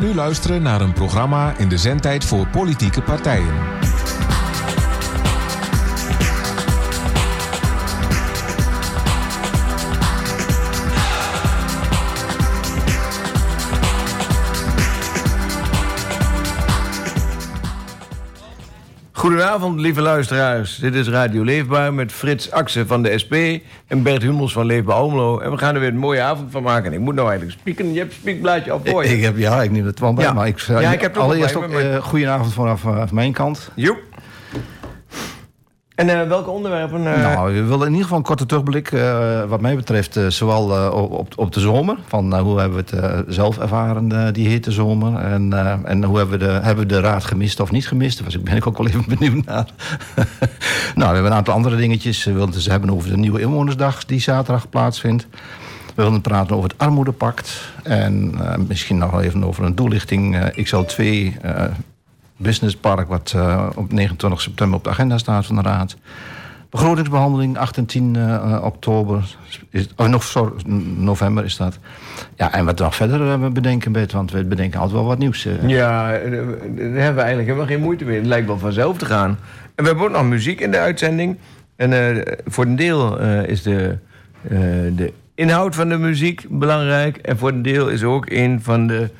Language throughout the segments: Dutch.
nu luisteren naar een programma in de zendtijd voor politieke partijen. Goedenavond, lieve luisteraars. Dit is Radio Leefbaar met Frits Axen van de SP en Bert Hummels van Leefbaar Almelo. En we gaan er weer een mooie avond van maken. Ik moet nou eigenlijk spieken. Je hebt spiekblaadje al voor je. Ik heb, ja, ik neem het wel bij, Ja. maar ik, Ja, ik heb ook allereerst ook maar- eh, goedenavond vanaf eh, mijn kant. Joep. En eh, welke onderwerpen? eh, nou, we willen in ieder geval een korte terugblik, eh, wat mij betreft, zowel op, op de zomer, van hoe hebben we het zelf ervaren, die hete zomer, en, en hoe hebben we, de, hebben we de raad gemist of niet gemist, daar ben ik ook wel even benieuwd naar. nou, we hebben een aantal andere dingetjes, we willen het eens hebben over de nieuwe inwonersdag die zaterdag plaatsvindt. We willen praten over het armoedepact. En misschien nog wel even over een doellichting eh, XL2 eh businesspark... wat eh, op 29 september op de agenda staat van de Raad. Begrotingsbehandeling 8 en 10 eh, oktober. Is, oh, nog, november is dat. Ja, en wat we nog verder eh, bedenken, want we bedenken altijd wel wat nieuws. Ja, daar hebben we eigenlijk helemaal geen moeite mee. Het lijkt wel vanzelf te gaan. En we hebben ook nog muziek in de uitzending. En voor een deel is de, de inhoud van de muziek belangrijk. En voor een deel is ook een van de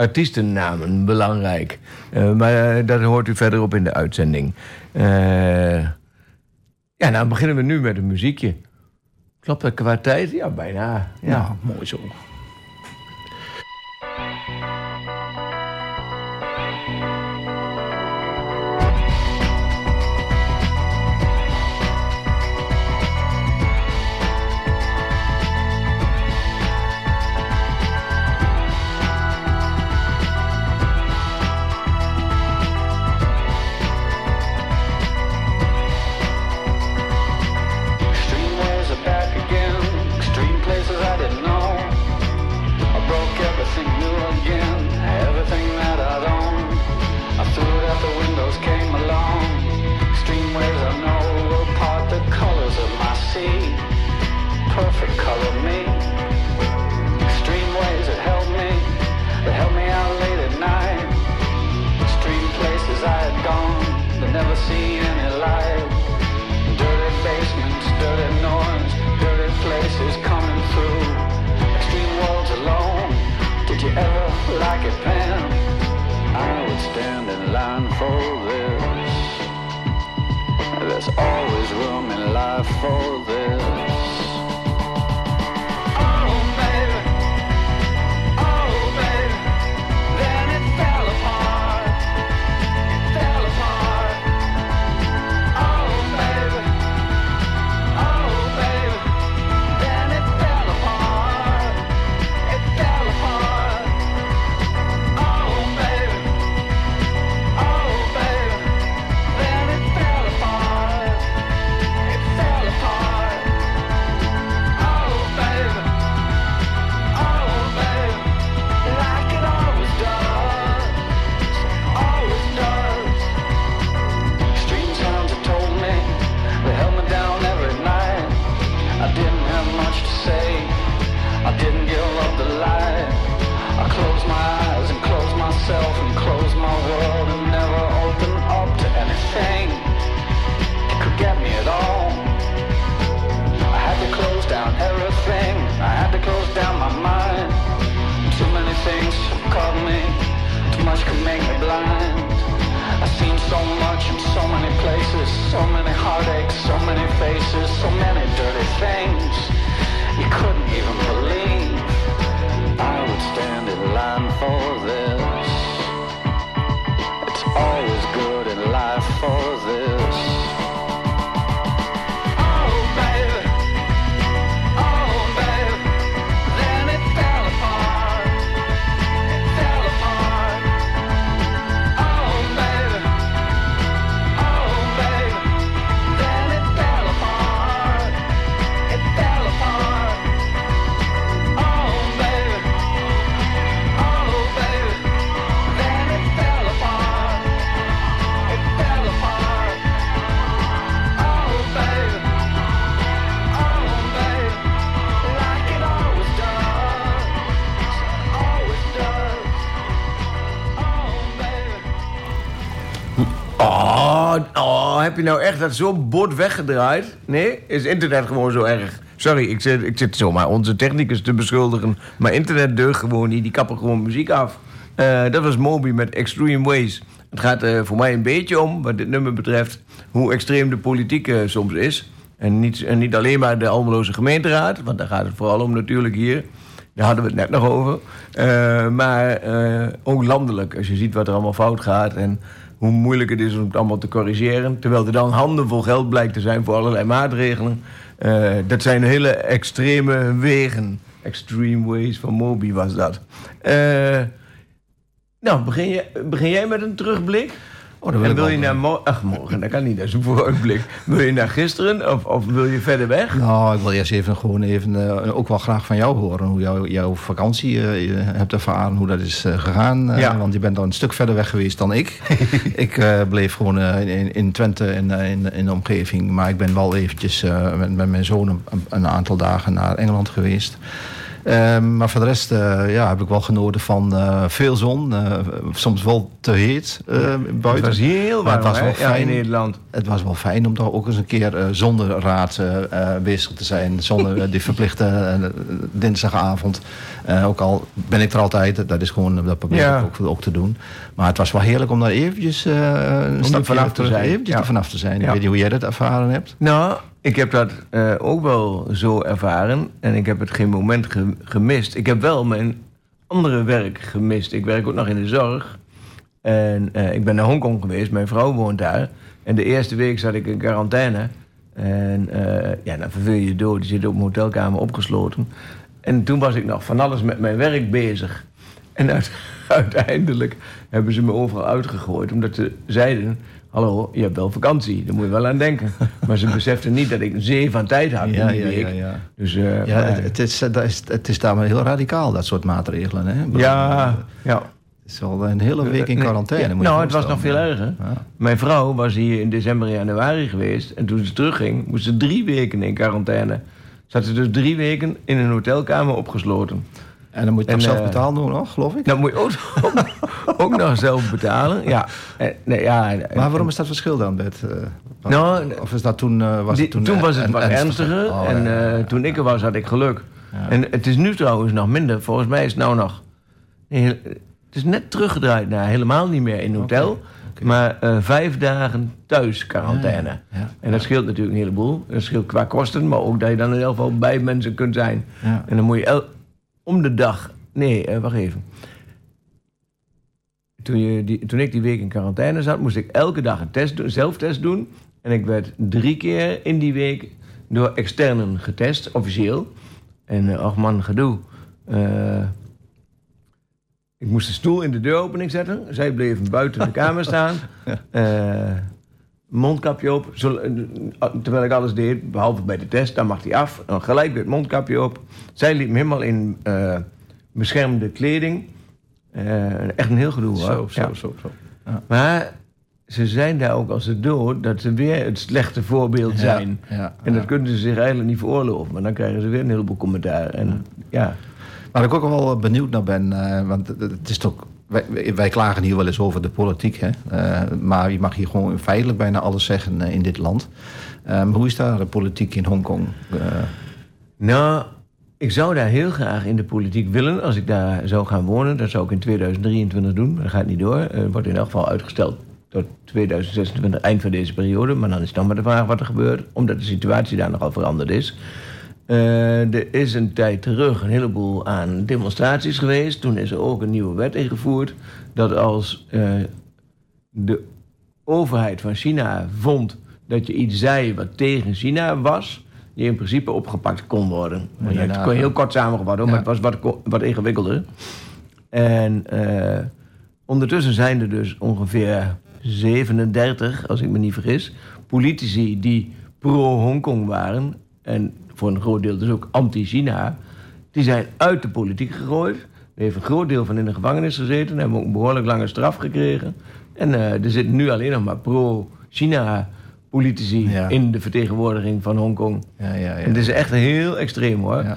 artiestennamen belangrijk. Eh, maar eh, dat hoort u verderop in de uitzending. Eh, ja, nou beginnen we nu met een muziekje. Klopt dat qua tijd? Ja, bijna. Ja. Ja, mooi zo. Stand in line for this. There's always room in life for this. Nou echt dat zo bord weggedraaid? Nee? Is internet gewoon zo erg? Sorry, ik zit, ik zit zomaar onze technicus te beschuldigen. Maar internet deugt gewoon niet, die kappen gewoon muziek af. Eh, dat was Moby met Extreme Ways. Het gaat eh, voor mij een beetje om, wat dit nummer betreft... hoe extreem de politiek eh, soms is. En niet, en niet alleen maar de Almeloze gemeenteraad... want daar gaat het vooral om natuurlijk hier... Daar hadden we het net nog over. Maar ook landelijk, als je ziet wat er allemaal fout gaat... en hoe moeilijk het is om het allemaal te corrigeren... terwijl er dan handenvol geld blijkt te zijn voor allerlei maatregelen. Eh, dat zijn hele extreme wegen. Extreme Ways van Moby was dat. Eh, nou, begin, je, begin jij met een terugblik? Oh, dan wil en wil je naar mo- Ach, morgen, dat kan niet, dat is een vooruitblik. Wil je naar gisteren of, of wil je verder weg? Nou, ik wil eerst even gewoon even, eh, ook wel graag van jou horen hoe jou, jouw vakantie eh, hebt ervaren, hoe dat is eh, gegaan. Ja. Want je bent al een stuk verder weg geweest dan ik. ik bleef gewoon in, in Twente in, eh, in, in de omgeving. Maar ik ben wel eventjes met, met mijn zoon een, een aantal dagen naar Engeland geweest. Ehm, maar voor de rest eh, ja, heb ik wel genoten van eh, veel zon. eh, soms wel te heet buiten. Het was heel warm het was wel Ja, fijn. in Nederland. Het was wel fijn om daar ook eens een keer zonder raad bezig te zijn. Zonder die verplichte dinsdagavond. Ook al ben ik er altijd, dat is gewoon, dat probeer Ja. ik ook, ook te doen. Maar het was wel heerlijk om daar eventjes een er stapje vanaf te zijn. eventjes Ja. vanaf te zijn. Ik Ja. weet niet hoe jij dat ervaren hebt. Nou, ik heb dat eh, ook wel zo ervaren. En ik heb het geen moment ge- gemist. Ik heb wel mijn andere werk gemist. Ik werk ook nog in de zorg. En eh, ik ben naar Hongkong geweest. Mijn vrouw woont daar. En de eerste week zat ik in quarantaine. En eh, ja, dan verveel je je dood. Je zit op een hotelkamer opgesloten. En toen was ik nog van alles met mijn werk bezig. En uit- uiteindelijk hebben ze me overal uitgegooid. Omdat ze zeiden... Hallo, je hebt wel vakantie. Daar moet je wel aan denken. Maar ze beseften niet dat ik een zee van tijd had in die week. ja. Dus, eh, Ja, maar- het, is, eh, is, het is daar wel heel radicaal, dat soort maatregelen. Hè? Bedoel, ja, eh, ja. Het is wel een hele week in quarantaine. ja, moet nou, het was nog veel erger. Ja. Mijn vrouw was hier in december en januari geweest. En toen ze terugging, moest ze drie weken in quarantaine. Zat ze dus drie weken in een hotelkamer opgesloten. En dan moet je En, nog zelf eh, betalen doen, nog, geloof ik? Dat moet je ook, ook nog zelf betalen. Ja. Eh, Nee, ja en- maar waarom is dat verschil dan, Bert? Eh, wat- Nou, of is dat toen... eh, was Die- het toen, toen, was het wat ernstiger? Oh, en ja, toen ik er was, had ik geluk. Ja. En het is nu trouwens nog minder. Volgens mij is het nou nog... het is net teruggedraaid naar helemaal niet meer in hotel. Maar vijf dagen thuis quarantaine. Ja. En dat scheelt natuurlijk een heleboel. Dat scheelt qua kosten, maar ook dat je dan in ieder geval bij mensen kunt zijn. En dan moet je el- om de dag... Nee, eh, wacht even. Toen, je die, toen ik die week in quarantaine zat, moest ik elke dag een test doen, zelftest doen. En ik werd drie keer in die week door externen getest, officieel. En ach man, gedoe. Eh, ik moest de stoel in de deuropening zetten. Zij bleven buiten de kamer staan. mondkapje op. Eh, terwijl ik alles deed, behalve bij de test, dan mag hij af. Dan gelijk weer het mondkapje op. Zij liep me helemaal in eh, beschermde kleding. Eh, echt een heel gedoe hoor. Zo, zo, Ja. zo, zo. Maar ze zijn daar ook als ze dood dat ze weer het slechte voorbeeld zijn. Ja, ja, En dat ja. kunnen ze zich eigenlijk niet veroorloven. Maar dan krijgen ze weer een heleboel commentaar. En ja, Waar ik ook wel benieuwd naar ben, want het is toch... Wij, wij- klagen hier wel eens over de politiek, hè? Eh, maar je mag hier gewoon feitelijk bijna alles zeggen eh, in dit land. Ehm, hoe is daar de politiek in Hongkong? Eh, Nou, ik zou daar heel graag in de politiek willen als ik daar zou gaan wonen. Dat zou ik in 2023 doen, maar dat gaat niet door. Eh, wordt in elk geval uitgesteld tot 2026, eind van deze periode. Maar dan is dan maar de vraag wat er gebeurt, omdat de situatie daar nogal veranderd is. Eh, er is een tijd terug een heleboel aan demonstraties geweest. Toen is er ook een nieuwe wet ingevoerd. Dat als eh, de overheid van China vond dat je iets zei wat tegen China was, je in principe opgepakt kon worden. Maar Ja, het kon heel kort samengevat, hoor, maar het was wat, wat ingewikkelder. En eh, ondertussen zijn er dus ongeveer 37, als ik me niet vergis, politici die pro-Hongkong waren. En voor een groot deel dus ook anti-China. Die zijn uit de politiek gegooid. Er heeft een groot deel van in de gevangenis gezeten. Hebben ook een behoorlijk lange straf gekregen. En eh, er zitten nu alleen nog maar pro-China politici Ja. in de vertegenwoordiging van Hongkong. ja, ja. En het is echt heel extreem hoor. Ja.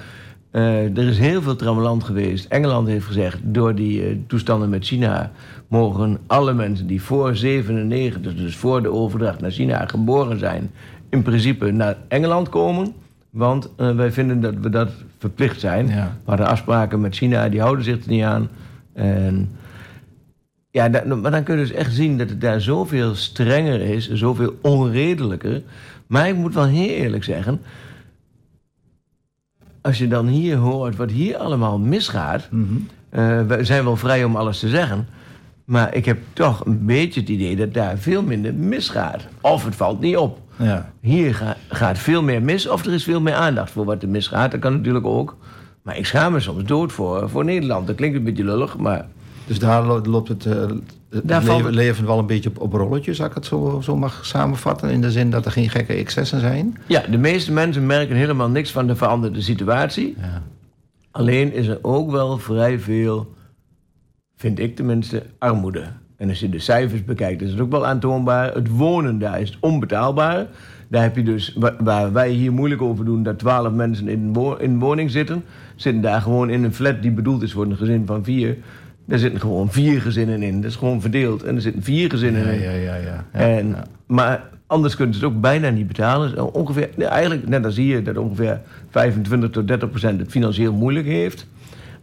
Eh, er is heel veel trammeland geweest. Engeland heeft gezegd, door die eh, toestanden met China... mogen alle mensen die voor 97, dus voor de overdracht naar China geboren zijn... in principe naar Engeland komen. Want eh, wij vinden dat we dat verplicht zijn. Ja. We hadden afspraken met China, die houden zich er niet aan. En ja, maar dan kun je dus echt zien dat het daar zoveel strenger is, zoveel onredelijker. Maar ik moet wel heel eerlijk zeggen, als je dan hier hoort wat hier allemaal misgaat, eh, we zijn wel vrij om alles te zeggen. Maar ik heb toch een beetje het idee dat daar veel minder misgaat. Of het valt niet op. Ja. Hier ga- gaat veel meer mis of er is veel meer aandacht voor wat er misgaat. Dat kan natuurlijk ook. Maar ik schaam me soms dood voor, voor Nederland. Dat klinkt een beetje lullig, maar Dus daar lo- loopt het, eh, het Daar valt leven, het- leven wel een beetje op, op rolletjes, als ik het zo, zo mag samenvatten. In de zin dat er geen gekke excessen zijn. ja, de meeste mensen merken helemaal niks van de veranderde situatie. Ja. Alleen is er ook wel vrij veel, vind ik tenminste, armoede. En als je de cijfers bekijkt, is het ook wel aantoonbaar. Het wonen daar is onbetaalbaar. Daar heb je dus, wa- waar wij hier moeilijk over doen, dat twaalf mensen in een, wo- in een woning zitten, zitten daar gewoon in een flat die bedoeld is voor een gezin van vier. Daar zitten gewoon vier gezinnen in. Dat is gewoon verdeeld. En er zitten vier gezinnen Ja, in. ja, ja. ja. ja, en, ja. Maar anders kunnen ze het ook bijna niet betalen. Ongeveer, nee, eigenlijk net als hier, dat ongeveer 25 tot 30 procent het financieel moeilijk heeft.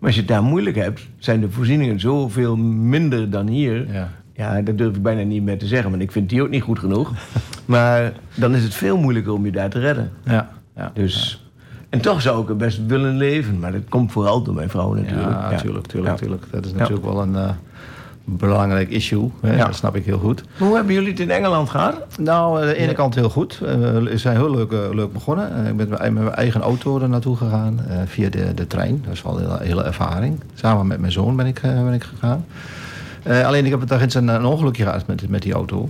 Maar als je het daar moeilijk hebt, zijn de voorzieningen zoveel minder dan hier. Ja. Ja, dat durf ik bijna niet meer te zeggen, want ik vind die ook niet goed genoeg. maar dan is het veel moeilijker om je daar te redden. Ja, ja. Dus, En toch zou ik er best willen leven, maar dat komt vooral door mijn vrouw natuurlijk. Ja, natuurlijk, natuurlijk, Ja. natuurlijk. Dat is natuurlijk wel een eh, belangrijk issue. Hè? Ja. Dat snap ik heel goed. Hoe hebben jullie het in Engeland gehad? Nou, aan de ene kant heel goed. Eh, we zijn heel leuk, eh, leuk begonnen. Eh, ik ben met mijn- eigen auto er naartoe gegaan. eh, via de, de trein. Dat is wel een hele, ervaring. Samen met mijn zoon ben ik, eh, ben ik gegaan. Eh, alleen ik heb daar eens een, een ongelukje gehad met, met die auto.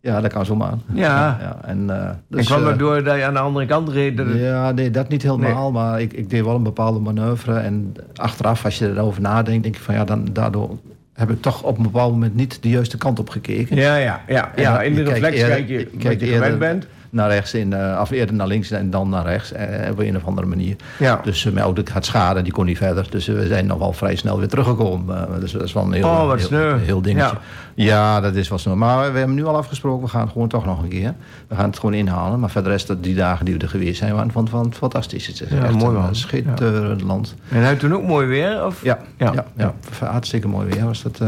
Ja, dat kan zomaar. Ja. ja en, eh, en dus, kwam eh, door dat je aan de andere kant reed? Dat het- Ja, nee, dat niet helemaal. Maar ik, ik deed wel een bepaalde manoeuvre. En achteraf, als je erover nadenkt, denk ik van ja, dan, daardoor heb ik toch op een bepaald moment niet de juiste kant op gekeken. Ja, ja, ja. Ja in de je reflex kijk je je wat kijkt je eerder- gewend bent. Naar rechts, in, eh of eerder naar links en dan naar rechts. eh, op een of andere manier. Ja. Dus eh, mijn auto had schade, die kon niet verder. Dus we zijn nog wel vrij snel weer teruggekomen. Dus dat is wel een heel, Oh, wat heel, heel dingetje. Ja. Ja. dat is wel snel. Maar we hebben nu al afgesproken, we gaan het gewoon toch nog een keer. We gaan het gewoon inhalen. Maar voor de rest, die dagen die we er geweest zijn, waren van, van fantastisch. Het is Ja, echt mooi een schitterend land. En hij toen ook mooi weer? Of? Ja, Ja. ja. Ja, hartstikke mooi weer was dat.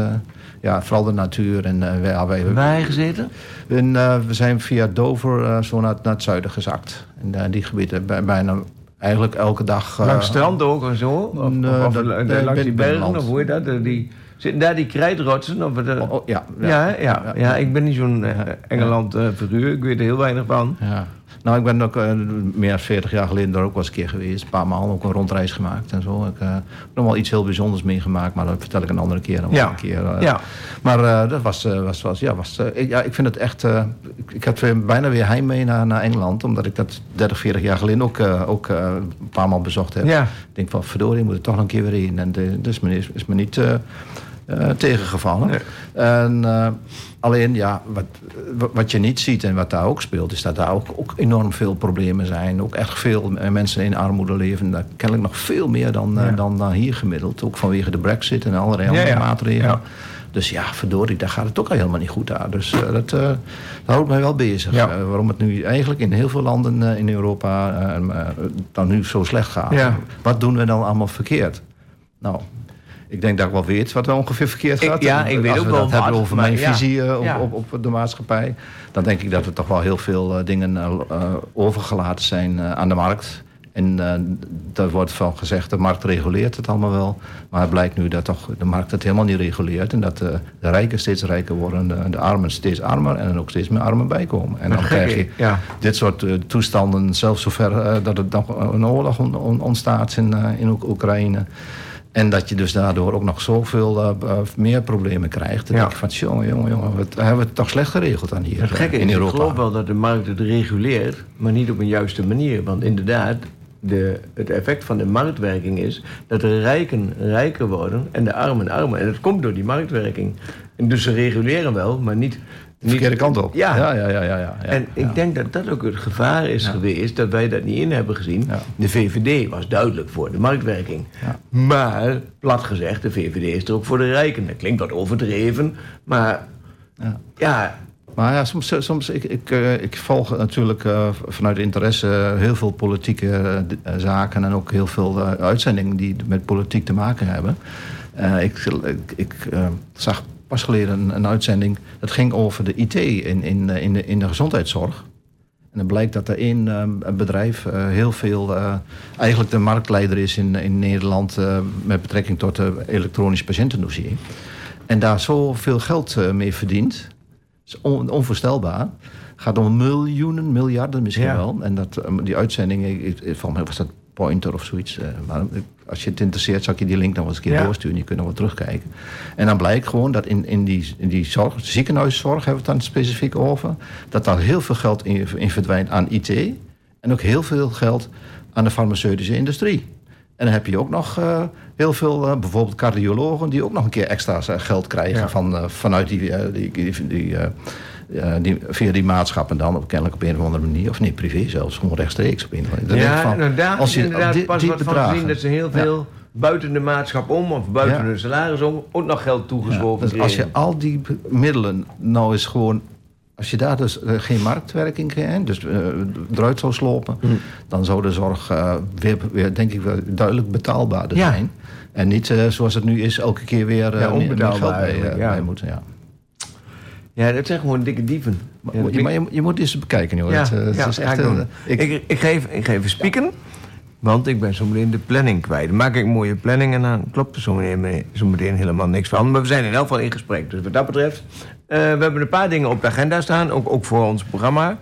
Ja, vooral de natuur. En, eh, wij, wij, Waar gezeten? en, eh, we zijn via Dover eh, zo naar, naar het zuiden gezakt. En die gebieden bij- bijna eigenlijk elke dag. Langs strand ook en zo? Of, la- nee, langs die bergen, of hoe heet dat? Die, zitten daar die krijtrotsen? Of, oh, oh, ja, ja, ja, ja, ja, ik ben niet zo'n Engeland-figuur. ik weet er heel weinig van. Ja. Nou, ik ben ook eh, meer dan 40 jaar geleden daar ook wel eens een keer geweest. Een paar maal ook een rondreis gemaakt en zo. Ik heb nog wel iets heel bijzonders meegemaakt, maar dat vertel ik een andere keer. Ja. Een keer eh. Ja. Maar eh, dat was, eh, was, was, ja, was eh, ik, ja, ik vind het echt... eh, ik, ik had weer bijna weer heimwee naar, naar Engeland, omdat ik dat 30, 40 jaar geleden ook, eh, ook eh, een paar maal bezocht heb. Ja. Ik denk van, verdorie, moet ik toch nog een keer weer heen. En de, dus is me niet eh, tegengevallen. Nee. En, eh, alleen, ja, wat, wat je niet ziet en wat daar ook speelt... is dat daar ook, ook enorm veel problemen zijn. Ook echt veel mensen in armoede leven. Daar kennelijk nog veel meer dan, eh, dan, dan hier gemiddeld. Ook vanwege de brexit en allerlei andere ja. maatregelen. Dus ja, verdorie, daar gaat het ook al helemaal niet goed aan. Dus dat, dat houdt mij wel bezig. Ja. Waarom het nu eigenlijk in heel veel landen in Europa dan nu zo slecht gaat. Ja. Wat doen we dan allemaal verkeerd? Nou, ik denk dat ik wel weet wat er ongeveer verkeerd Ik- gaat. ja, ik weet Als ook we wel dat hebben wat, over mijn ja. visie eh, op, Ja. op, op de maatschappij... dan denk ik dat er toch wel heel veel eh, dingen eh, overgelaten zijn aan de markt... En daar wordt van gezegd, de markt reguleert het allemaal wel. Maar het blijkt nu dat toch de markt het helemaal niet reguleert. En dat de rijken steeds rijker worden, de, de armen steeds armer. En er ook steeds meer armen bijkomen. En dan krijg je ja. dit soort toestanden, zelfs zover dat er nog een oorlog on- on- ontstaat in, in Oek- Oekraïne. En dat je dus daardoor ook nog zoveel eh, eh, meer problemen krijgt. Dan Ja. denk je van, jongen, jongen, jongen, wat hebben we het toch slecht geregeld aan hier Het eh, gekke in is, ik geloof wel dat de markt het reguleert, maar niet op een juiste manier. Want inderdaad, de, het effect van de marktwerking is dat de rijken rijker worden en de armen armer. En dat komt door die marktwerking. En dus ze reguleren wel, maar niet De verkeerde kant op. Ja. ja, ja, ja. ja. En ik denk dat dat ook het gevaar is geweest dat wij dat niet in hebben gezien. De VVD was duidelijk voor de marktwerking. Ja. Maar, plat gezegd, de VVD is er ook voor de rijken. Dat klinkt wat overdreven, maar Ja. ja, Maar ja, soms, soms ik, ik, eh, ik volg natuurlijk eh, vanuit interesse heel veel politieke eh, zaken en ook heel veel uitzendingen die met politiek te maken hebben. Ik ik, ik zag pas geleden een, een uitzending dat ging over de IT in, in, eh, in, de, in de gezondheidszorg. En dan blijkt dat er één eh, een bedrijf eh, heel veel, eh, eigenlijk de marktleider is in, in Nederland met betrekking tot het elektronisch patiëntendossier. En daar zoveel geld mee verdient. Is on- onvoorstelbaar. Het gaat om miljoenen, miljarden misschien Ja. wel. En dat, die uitzending, ik, ik, van mij was dat Pointer of zoiets. maar ik- als je het interesseert, zal ik je die link nog eens een keer Ja. doorsturen. Je kunt nog wat terugkijken. En dan blijkt gewoon dat in, in, die, in die zorg, ziekenhuiszorg hebben we het dan specifiek over... dat daar heel veel geld in, in verdwijnt aan IT... en ook heel veel geld aan de farmaceutische industrie. En dan heb je ook nog eh, heel veel, eh, bijvoorbeeld cardiologen... die ook nog een keer extra eh, geld krijgen Ja. van, vanuit die, die, die, die, eh, die, via die maatschappen dan, op, kennelijk op een of andere manier. Of niet, privé zelfs, gewoon rechtstreeks op een of andere manier. Ja van, nou, daar als je inderdaad pas wat van gezien dat ze heel veel buiten de maatschap om of buiten Ja. hun salaris om ook nog geld Ja, toegeschoven dus als je al die middelen nou eens gewoon... Als je daar dus eh, geen marktwerking hebt, dus eh, eruit zou slopen... Hm. dan zou de zorg weer, weer, denk ik, wel duidelijk betaalbaarder Ja. zijn. En niet zoals het nu is, elke keer weer Ja, meer onbetaalbaar geld bij, eigenlijk, ja. bij moeten. Ja. Ja, dat zijn gewoon dikke dieven. Maar, Ja, je, maar je, je moet eens bekijken, joh. Ja, Het, eh, het ja, is echt, doen. eh, ik, ik- ik, ga even, ik ga even spieken, want ik ben zo meteen de planning kwijt. Dan maak ik een mooie planning en dan klopt er zo meteen, zo meteen helemaal niks van. Maar we zijn in elk geval in gesprek. Dus wat dat betreft, eh, we hebben een paar dingen op de agenda staan, ook, ook voor ons programma.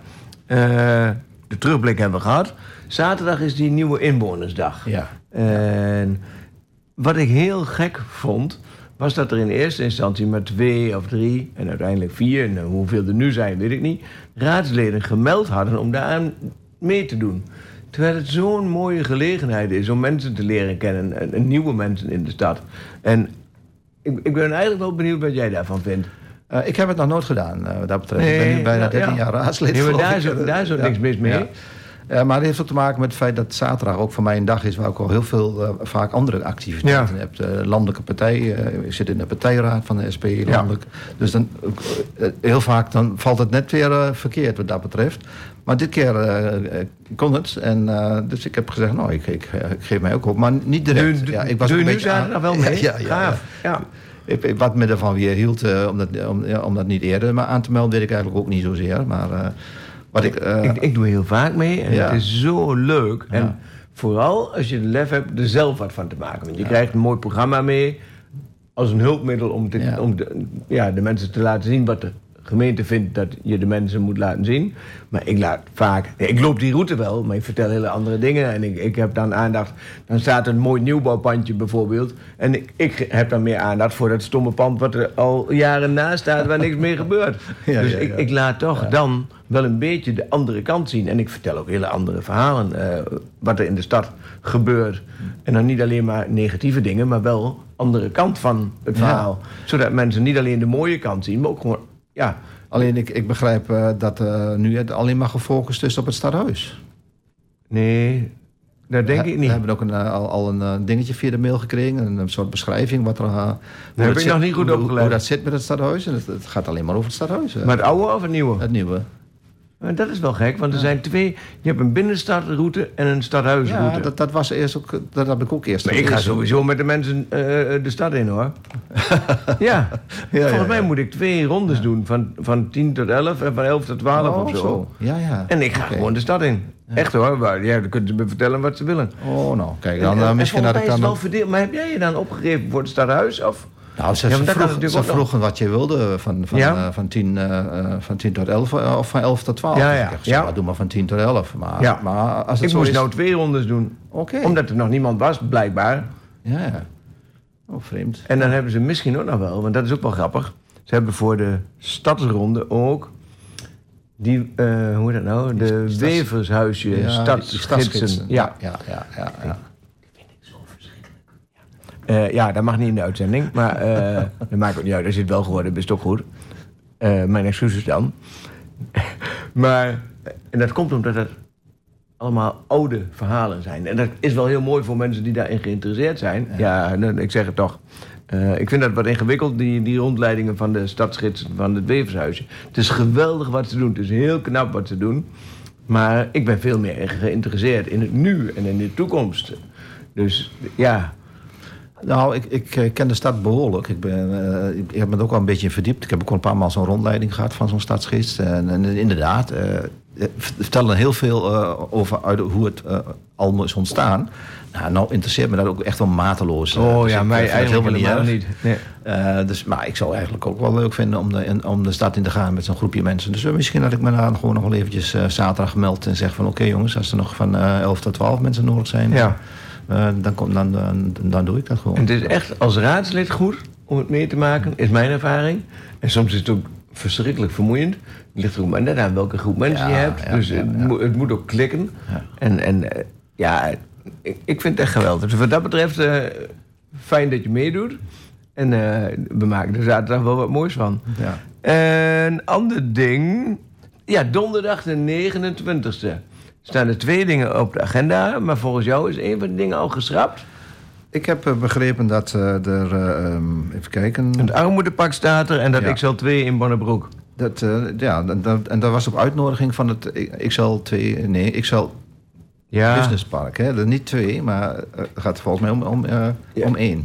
De terugblik hebben we gehad. Zaterdag is die nieuwe inwonersdag. ja. En wat ik heel gek vond, was dat er in eerste instantie maar twee of drie en uiteindelijk vier, en hoeveel er nu zijn, weet ik niet, raadsleden gemeld hadden om daaraan mee te doen. Terwijl het zo'n mooie gelegenheid is om mensen te leren kennen, en, en nieuwe mensen in de stad. En ik, ik ben eigenlijk wel benieuwd wat jij daarvan vindt. Eh, ik heb het nog nooit gedaan, eh, wat dat betreft. ik Nee, ben nu bijna nou, 13 ja. jaar raadslid. Nee, maar daar ik. is ook- daar is ook niks mis mee. Ja. Eh, maar het heeft ook te maken met het feit dat zaterdag ook voor mij een dag is... waar ik al heel veel, eh, vaak andere activiteiten Ja. heb. De landelijke partij, eh, ik zit in de partijraad van de SP landelijk. Dus dan, eh, heel vaak dan valt het net weer eh, verkeerd wat dat betreft. Maar dit keer eh, eh, kon het. En, eh, dus ik heb gezegd, nou, ik, ik, eh, ik geef mij ook op. Maar niet direct. Ja, ik was een nu beetje zaterdag aan- wel mee? Ja, ja, ja, ik, wat me ervan weer hield eh, om, dat, om, ja, om dat niet eerder maar aan te melden, weet ik eigenlijk ook niet zozeer. Maar eh, wat ik. eh, ik, ik doe heel vaak mee en Ja. het is zo leuk. Ja. En vooral als je de lef hebt er zelf wat van te maken. Want je krijgt een mooi programma mee als een hulpmiddel om, te, om de, ja, de mensen te laten zien wat de gemeente vindt dat je de mensen moet laten zien. Maar ik laat vaak, ik loop die route wel, maar ik vertel hele andere dingen. En ik, ik heb dan aandacht, dan staat een mooi nieuwbouwpandje bijvoorbeeld. En ik, ik heb dan meer aandacht voor dat stomme pand wat er al jaren naast staat waar niks meer gebeurt. Ja, dus ja, ik, ja. ik laat toch dan wel een beetje de andere kant zien. En ik vertel ook hele andere verhalen. eh, wat er in de stad gebeurt. En dan niet alleen maar negatieve dingen, maar wel andere kant van het verhaal. Zodat mensen niet alleen de mooie kant zien, maar ook gewoon. Ja, Alleen ik, ik begrijp eh, dat eh, nu het alleen maar gefocust is op het stadhuis. nee, dat denk ik niet. We hebben ook een, eh, al, al een dingetje via de mail gekregen. Een, soort beschrijving wat er. eh, hoe heb ik zit- nog niet goed opgelet. Hoe dat zit met het stadhuis. En het, het gaat alleen maar over het stadhuis. Maar het oude of het nieuwe? het nieuwe. Maar dat is wel gek, want er zijn twee. Je hebt een binnenstadroute en een stadhuisroute. Ja, dat, dat was eerst ook. Dat heb ik ook eerst. Maar ik ga sowieso met de mensen eh, de stad in hoor. ja. Volgens ja, mij ja. moet ik twee rondes doen. Van, van 10 tot 11 en van 11 tot 12 Oh, of zo. Ja, ja. En ik ga gewoon de stad in. Echt hoor. Maar, ja, dan kunnen ze me vertellen wat ze willen. Oh, nou, kijk, dan En- eh, en misschien volgens had ik dan. wel verdeeld. Maar heb jij je dan opgegeven voor het stadhuis? Of? Nou, ze, Ja, vroeg, vroegen wat je wilde van, van, Ja? eh, van, 10, eh, eh, van 10 tot 11 eh, of van 11 tot 12. Ja, ja. doe maar van 10 tot 11. Maar, maar als het Ik zo moest is... nou twee rondes doen. Omdat er nog niemand was, blijkbaar. Ja, ja. Oh, vreemd. En dan hebben ze misschien ook nog wel, want dat is ook wel grappig. Ze hebben voor de stadsronde ook die, eh, hoe heet dat nou? De stads- wevershuisje, stadsgidsen. Ja. ja, ja, ja, ja. Eh, ja, dat mag niet in de uitzending, maar eh, dat maakt ook niet uit. Als je het wel geworden bent, is ook goed. Eh, mijn excuses dan. maar, en dat komt omdat het allemaal oude verhalen zijn. En dat is wel heel mooi voor mensen die daarin geïnteresseerd zijn. Ja, nou, ik zeg het toch. Ik vind dat wat ingewikkeld, die, die rondleidingen van de stadsgids van het Wevershuisje. Het is geweldig wat ze doen. Het is heel knap wat ze doen. Maar ik ben veel meer geïnteresseerd in het nu en in de toekomst. Dus ja, Nou, ik, ik eh, ken de stad behoorlijk. Ik, ben, eh, ik, ik heb me er ook wel een beetje in verdiept. Ik heb ook al een paar maal zo'n rondleiding gehad van zo'n stadsgids. En, en inderdaad, eh vertellen heel veel over uit hoe het eh allemaal is ontstaan. Nou, nou interesseert me dat ook echt wel mateloos. oh Dus ja, mij eigenlijk helemaal niet. Nee. Eh, dus, maar ik zou eigenlijk ook wel leuk vinden om de, in- om de stad in te gaan met zo'n groepje mensen. Dus misschien dat ik me daar gewoon nog wel eventjes zaterdag meld en zeg van... oké jongens, als er nog van eh 11 tot 12 mensen nodig zijn... Ja. Eh, dan, kom, dan, dan, dan doe ik dat gewoon. En het is echt als raadslid goed om het mee te maken, is mijn ervaring. En soms is het ook verschrikkelijk vermoeiend. Het ligt er ook maar net aan welke groep mensen Ja, je hebt. ja, dus ja, het. Moet, het moet ook klikken. En, en eh, ja, ik, ik vind het echt geweldig. Dus wat dat betreft, eh, fijn dat je meedoet. En we maken er zaterdag wel wat moois van. Ja. Een ander ding. Ja, donderdag de 29e. Staan er twee dingen op de agenda. Maar volgens jou is een van de dingen al geschrapt. Ik heb eh, begrepen dat eh, er... eh, ehm, even kijken... Het armoedepak staat er en dat Ja. XL2 in Bonnebroek. Dat, ja, dat, dat- en dat was op uitnodiging van het XL2... Nee, XL Ja, Business Park. Hè? Er niet twee, maar het gaat volgens mij om, om, Ja. om één.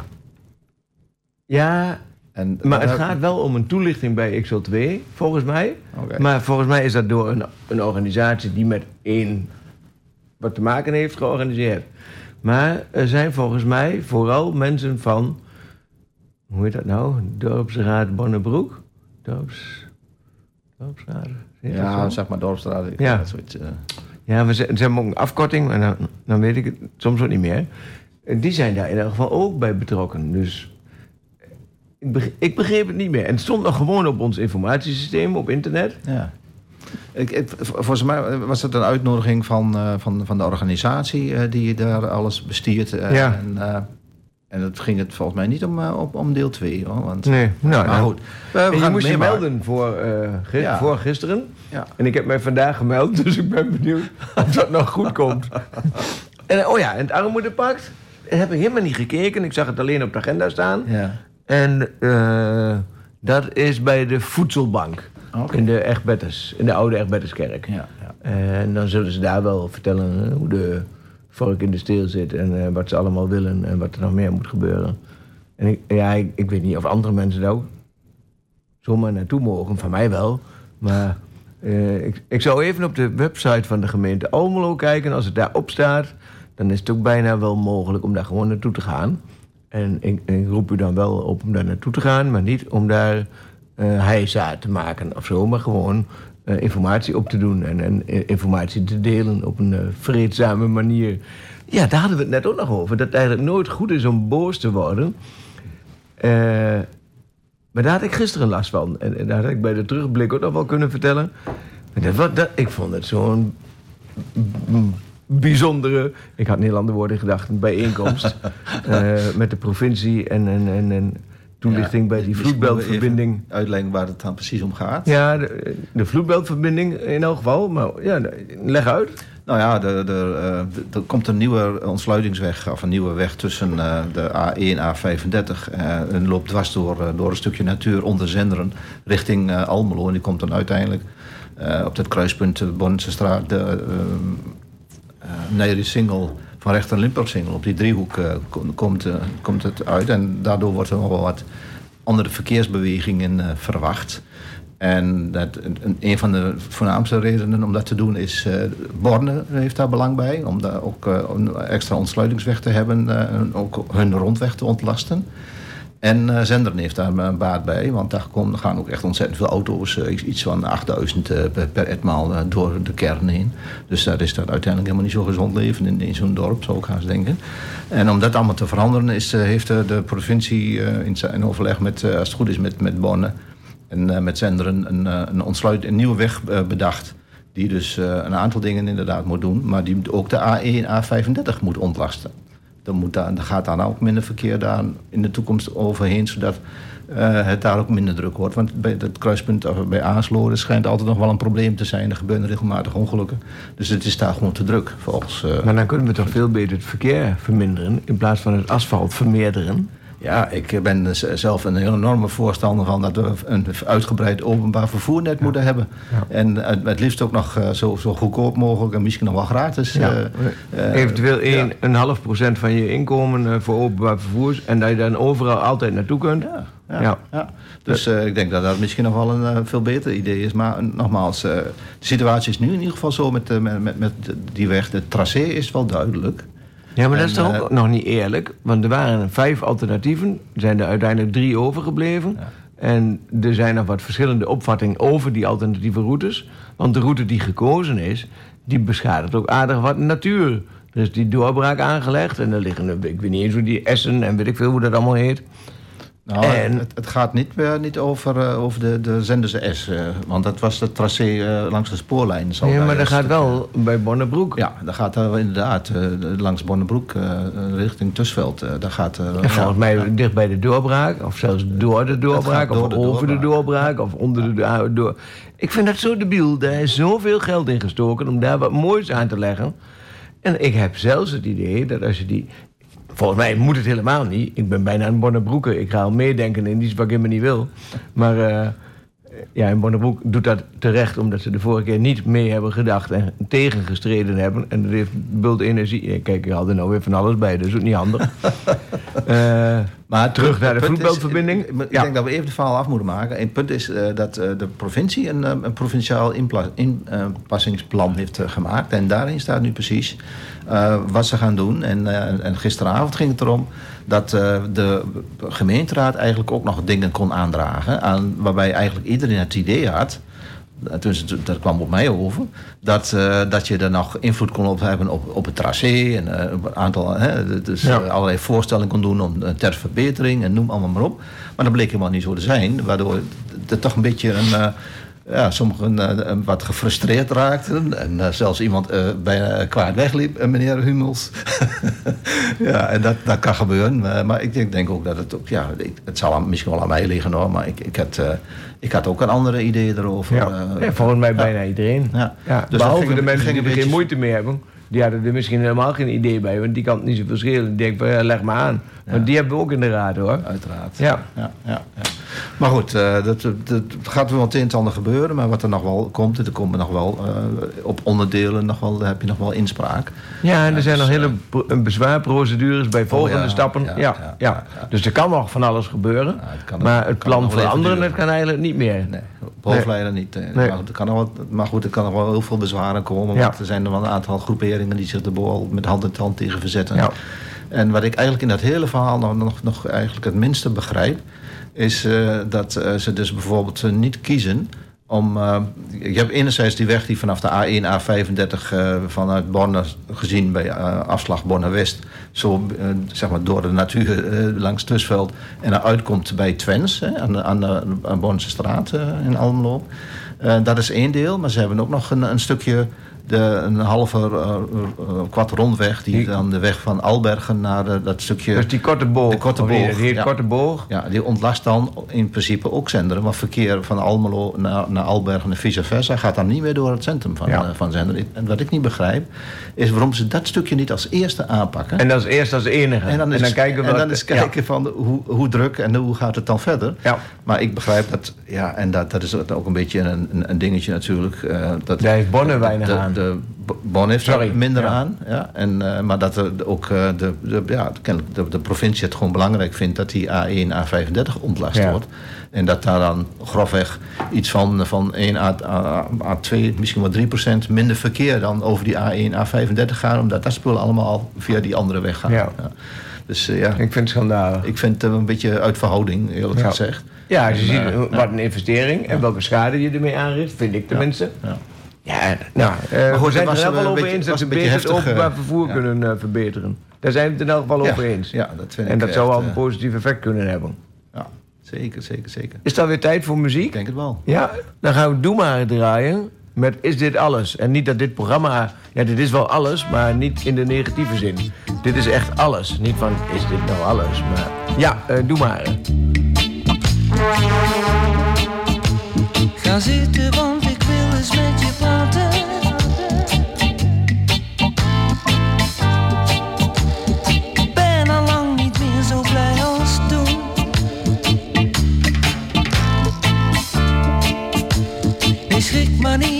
ja En, maar het gaat wel om een toelichting bij XL2, volgens mij. Maar volgens mij is dat door een, een organisatie die met één wat te maken heeft georganiseerd. Maar er zijn volgens mij vooral mensen van, hoe heet dat nou? Dorpsraad Bonnebroek? Dorps, dorpsraad? Dat Ja, zeg maar Dorpsstraat. ik- Ja. dat soort, eh, Ja, we ze, ze hebben ook een afkorting, maar dan, dan weet ik het soms ook niet meer. Die zijn daar in elk geval ook bij betrokken. Dus ik, beg- ik begreep het niet meer. En het stond nog gewoon op ons informatiesysteem op internet. ja. Ik, volgens mij was het een uitnodiging van, eh, van, van de organisatie eh, die daar alles bestiert. eh, Ja. En, en het ging het volgens mij niet om, op, om deel 2. Hoor, want, Nee, nou, maar nou, goed. We, je moest je melden voor, eh, gi- Ja. voor gisteren. Ja. En ik heb mij vandaag gemeld, dus ik ben benieuwd of dat nog goed komt. En, oh ja, en het armoedepact, dat heb ik helemaal niet gekeken. Ik zag het alleen op de agenda staan. Ja. En eh, dat is bij de Voedselbank. In de Egbertus, in de oude Egbertuskerk. Ja, ja. En dan zullen ze daar wel vertellen eh, hoe de vork in de steel zit en eh, wat ze allemaal willen en wat er nog meer moet gebeuren. En ik, ja, ik, ik weet niet of andere mensen daar ook zomaar naartoe mogen. Van mij wel. Maar ik, ik zou even op de website van de gemeente Almelo kijken. Als het daarop staat, dan is het ook bijna wel mogelijk om daar gewoon naartoe te gaan. En ik, ik roep u dan wel op om daar naartoe te gaan, maar niet om daar heisa te maken of zo, maar gewoon eh, informatie op te doen en, en eh, informatie te delen op een vreedzame manier. Ja, daar hadden we het net ook nog over. Dat het eigenlijk nooit goed is om boos te worden. Maar daar had ik gisteren last van. En, en daar had ik bij de terugblik ook nog wel kunnen vertellen. Dat, ik vond het zo'n bijzondere, ik had Nederlander woorden in gedachten, bijeenkomst. eh, met de provincie en, en, en, en toelichting bij die we vloedbeltverbinding. Uitleggen waar het dan precies om gaat. Ja, de, de vloedbeltverbinding in elk geval. Maar ja, leg uit. Nou ja, er, er, eh, er komt een nieuwe ontsluitingsweg, of een nieuwe weg tussen eh, de A1 en A35. eh, en loopt dwars door, door een stukje natuur onder Zenderen richting Almelo. En die komt dan uiteindelijk op dat kruispunt Bonnense straat, de uh, Nijri Singel van rechter Limburg Singel. Op die driehoek eh, kom- komt, eh, komt het uit. En daardoor wordt er nog wel wat andere verkeersbewegingen eh, verwacht. En dat, een, een van de voornaamste redenen om dat te doen is... eh Borne heeft daar belang bij. Om daar ook eh, een extra ontsluitingsweg te hebben. eh, en ook hun rondweg te ontlasten. En eh Zenderen heeft daar een baat bij. Want daar gaan ook echt ontzettend veel auto's. eh, iets van 8000 eh, per, etmaal door de kern heen. Dus daar is dat uiteindelijk helemaal niet zo gezond leven in, in zo'n dorp, zou ik haast denken. En om dat allemaal te veranderen is, heeft de provincie in overleg met, als het goed is, met, met Borne en met Zenderen een, een, ontsluit, een nieuwe weg bedacht. Die dus een aantal dingen inderdaad moet doen. Maar die ook de A1, A35 moet ontlasten. Dan, moet dan gaat daar ook minder verkeer daar in de toekomst overheen. Zodat eh, het daar ook minder druk wordt. Want bij het kruispunt bij Aasloren schijnt altijd nog wel een probleem te zijn. Er gebeuren regelmatig ongelukken. Dus het is daar gewoon te druk volgens... eh, Maar dan kunnen we toch veel beter het verkeer verminderen... in plaats van het asfalt vermeerderen. Ja, ik ben zelf een enorme voorstander van dat we een uitgebreid openbaar vervoernet moeten hebben. En het, het liefst ook nog eh, zo, zo goedkoop mogelijk en misschien nog wel gratis. Ja. eh, eh, Eventueel ja. een, half procent van je inkomen voor openbaar vervoer... en dat je dan overal altijd naartoe kunt. Ja, ja. Dus ik denk dat dat misschien nog wel een veel beter idee is. Maar nogmaals, de situatie is nu in ieder geval zo met, met, met, met die weg. De tracé is wel duidelijk. Ja, maar dat is toch eh, ook nog niet eerlijk? Want er waren vijf alternatieven. Er zijn er uiteindelijk drie overgebleven. En er zijn nog wat verschillende opvattingen over die alternatieve routes. Want de route die gekozen is, die beschadigt ook aardig wat natuur. Er is die doorbraak aangelegd en er liggen, ik weet niet eens hoe die Essen en weet ik veel hoe dat allemaal heet. Nou, En- het, het gaat niet, meer, niet over, eh, over de, de Zenderse S. eh, want dat was het tracé eh, langs de spoorlijn. zal Ja, maar dat gaat wel bij Bonnebroek. Ja, dan gaat er inderdaad eh, langs Bonnebroek eh, richting Tusveld. eh, daar gaat, eh, En volgens ja, mij ja. dicht bij de doorbraak, of zelfs door de doorbraak, door of de over de doorbraak. of onder de door. Ik vind dat zo debiel. Daar is zoveel geld in gestoken om daar wat moois aan te leggen. En ik heb zelfs het idee dat als je die. Volgens mij moet het helemaal niet. Ik ben bijna een Bonnebroeker. Ik ga al meedenken in iets wat ik helemaal niet wil. Maar eh, ja, in Bonnebroek doet dat terecht, omdat ze de vorige keer niet mee hebben gedacht en tegengestreden hebben. En dat heeft bult energie. Kijk, ik had er nou weer van alles bij, dat is ook niet handig. Eh, Maar Terug naar de is- vloedbeltverbinding. Ik, Ja. denk dat we even het verhaal af moeten maken. En het punt is eh, dat eh, de provincie een, een provinciaal inpassingsplan heeft gemaakt. En daarin staat nu precies wat ze gaan doen. En, en gisteravond ging het erom dat eh, de gemeenteraad eigenlijk ook nog dingen kon aandragen. Aan, waarbij eigenlijk iedereen het idee had het- dat kwam op mij over, dat, eh, dat je er nog invloed kon op hebben op, op het tracé en op een aantal, hè, dus Ja. allerlei voorstellen kon doen om, ter verbetering en noem allemaal maar op. Maar dat bleek helemaal niet zo te zijn, waardoor er toch een beetje een, ja, sommigen eh, een wat gefrustreerd raakten en eh, zelfs iemand eh, bijna kwaad wegliep, eh, meneer Hummels. ja, en dat, dat kan gebeuren, maar, ik denk, denk ook dat het ook, ja, het zal misschien wel aan mij liggen hoor, maar ik, ik, had, eh, ik had ook een andere idee erover. ja. eh, ja, volgens mij bijna iedereen. Ja. Ja, Dus behalve de mensen die er geen moeite mee hebben. Die hadden er misschien helemaal geen idee bij, want die kan het niet zoveel schelen. Die denken van, ja, leg maar aan. Want die hebben we ook in de raad hoor. Uiteraard. Ja. Ja, ja, ja. Maar goed, eh, dat, dat, gaat wel het een en ander gebeuren. Maar wat er nog wel komt, er komen nog wel eh, op onderdelen nog wel, heb je nog wel inspraak. Ja, en er zijn dus, nog hele eh, pro- bezwaarprocedures bij volgende ja, stappen. ja, Ja. Dus er kan nog van alles gebeuren. Het kan- maar het kan nog plan veranderen, dat kan eigenlijk niet meer. Nee, op hoofdlijnen niet. Nee. Maar, goed, er kan nog wel, maar goed, er kan nog wel heel veel bezwaren komen. Ja. Want er zijn er wel een aantal groeperingen die zich er al met hand in hand tegen verzetten. Ja. En wat ik eigenlijk in dat hele verhaal nog, nog, nog eigenlijk het minste begrijp... is eh, dat eh, ze dus bijvoorbeeld eh, niet kiezen om... je hebt enerzijds die weg die vanaf de A1, A35 eh, vanuit Borne gezien... bij afslag Borne-West... zo zeg maar door de natuur langs Tusveld... en dan uitkomt bij Twens, hè, aan de, aan de straat in Almelo. Dat is één deel, maar ze hebben ook nog een, een stukje... De, een halve eh, kwart rondweg, die Die- dan de weg van Albergen naar dat stukje... Dus die korte boog. De korte die- boog, Die ja. korte boog. Ja, die ontlast dan in principe ook Zenderen. Maar verkeer van Almelo naar, naar Albergen en vice versa gaat dan niet meer door het centrum van, Ja. van Zenderen. En wat ik niet begrijp, is waarom ze dat stukje niet als eerste aanpakken. En is eerst als enige. En dan, is, kijken we en dan eens ja. kijken van hoe, hoe druk en hoe gaat het dan verder. Ja. Maar ik begrijp dat, ja, en dat, dat is ook een beetje een, een, een dingetje natuurlijk. eh, dat, Daar heeft Bonne weinig aan. De, Bonn heeft Sorry, er minder ja. aan. Ja, en, eh, maar dat er ook eh, de, de, ja, kennelijk de, de provincie het gewoon belangrijk vindt dat die A1, A35 ontlast Ja. wordt. En dat daar dan grofweg iets van, van 1 à, à, A2, misschien wel 3 procent minder verkeer dan over die A1, A35 gaan. Omdat dat spullen allemaal via die andere weg gaan. Ja. Dus eh, ja, Ik vind het schandalig. ik vind het een beetje uit verhouding, eerlijk gezegd. Ja, als je En, ziet eh, eh, wat een investering en welke schade je ermee aanricht, vind ik tenminste. Ja. Ja, nou, maar eh, we zijn het er wel eh, over eens dat ze beter het openbaar eh, vervoer kunnen verbeteren. Daar zijn we het in elk geval over eens. Ja, dat vind en dat zou wel een positief effect kunnen hebben. Ja, zeker, zeker, zeker. Is dat weer tijd voor muziek? Ik denk het wel. Ja, dan gaan we Doe maar draaien met Is dit alles? En niet dat dit programma... Ja, dit is wel alles, maar niet in de negatieve zin. Dit is echt alles. Niet van, is dit nou alles? Maar ja, uh, Doe maar. Ga zitten, money.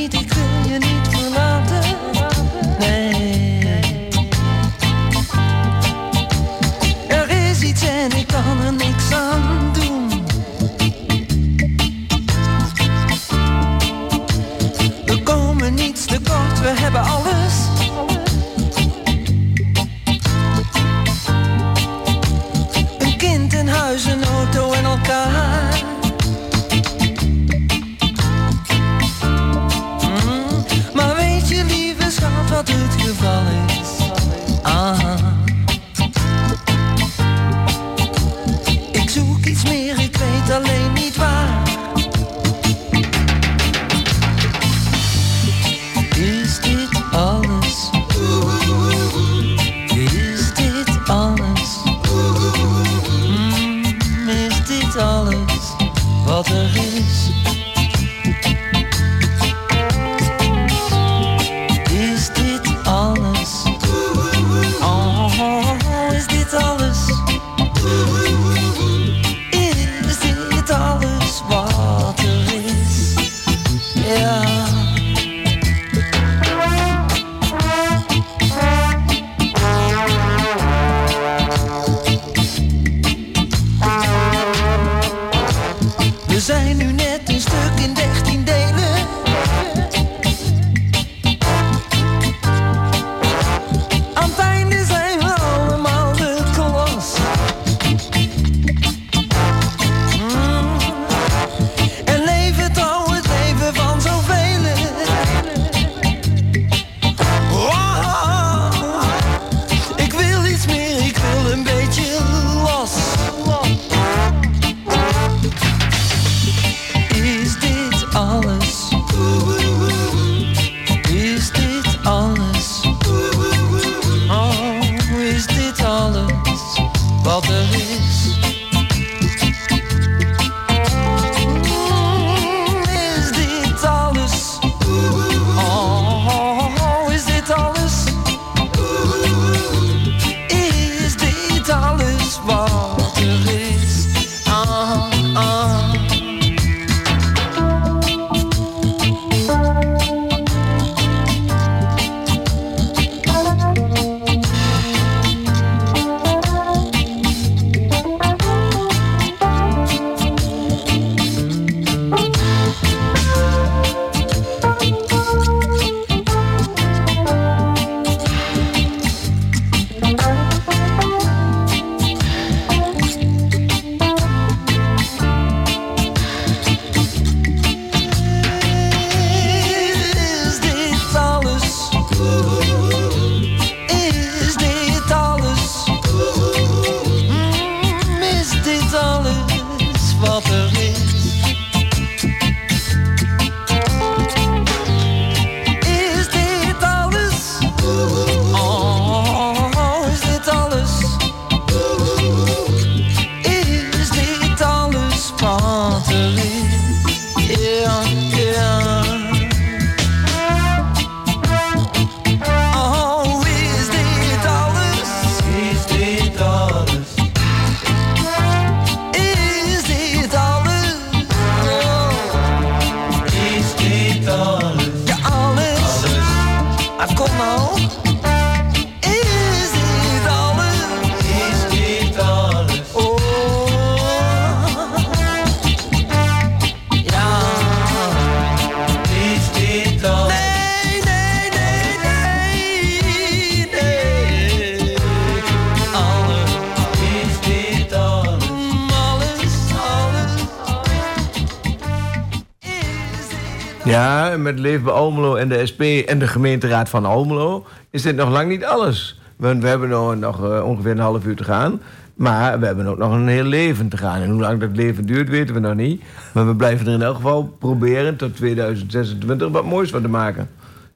Ja, met Leefbaar Almelo en de SP en de gemeenteraad van Almelo is dit nog lang niet alles. Want we hebben nog, nog eh, ongeveer een half uur te gaan. Maar we hebben ook nog een heel leven te gaan. En hoe lang dat leven duurt, weten we nog niet. Maar we blijven er in elk geval proberen tot 2026 wat moois van te maken.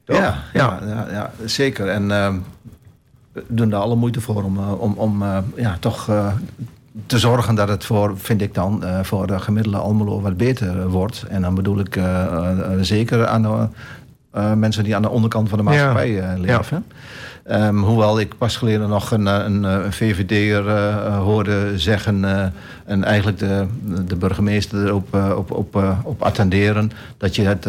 Toch? Ja, ja. ja, zeker. En ehm, we doen daar alle moeite voor om, eh, om, om eh, ja, toch te zorgen dat het voor, vind ik dan, eh, voor de gemiddelde Almelo wat beter wordt. En dan bedoel ik eh, eh, zeker aan de mensen die aan de onderkant van de maatschappij leven. Ehm, hoewel ik pas geleden nog een, een, een VVD'er hoorde zeggen... en eigenlijk de, de burgemeester erop op, op, op attenderen... dat je het,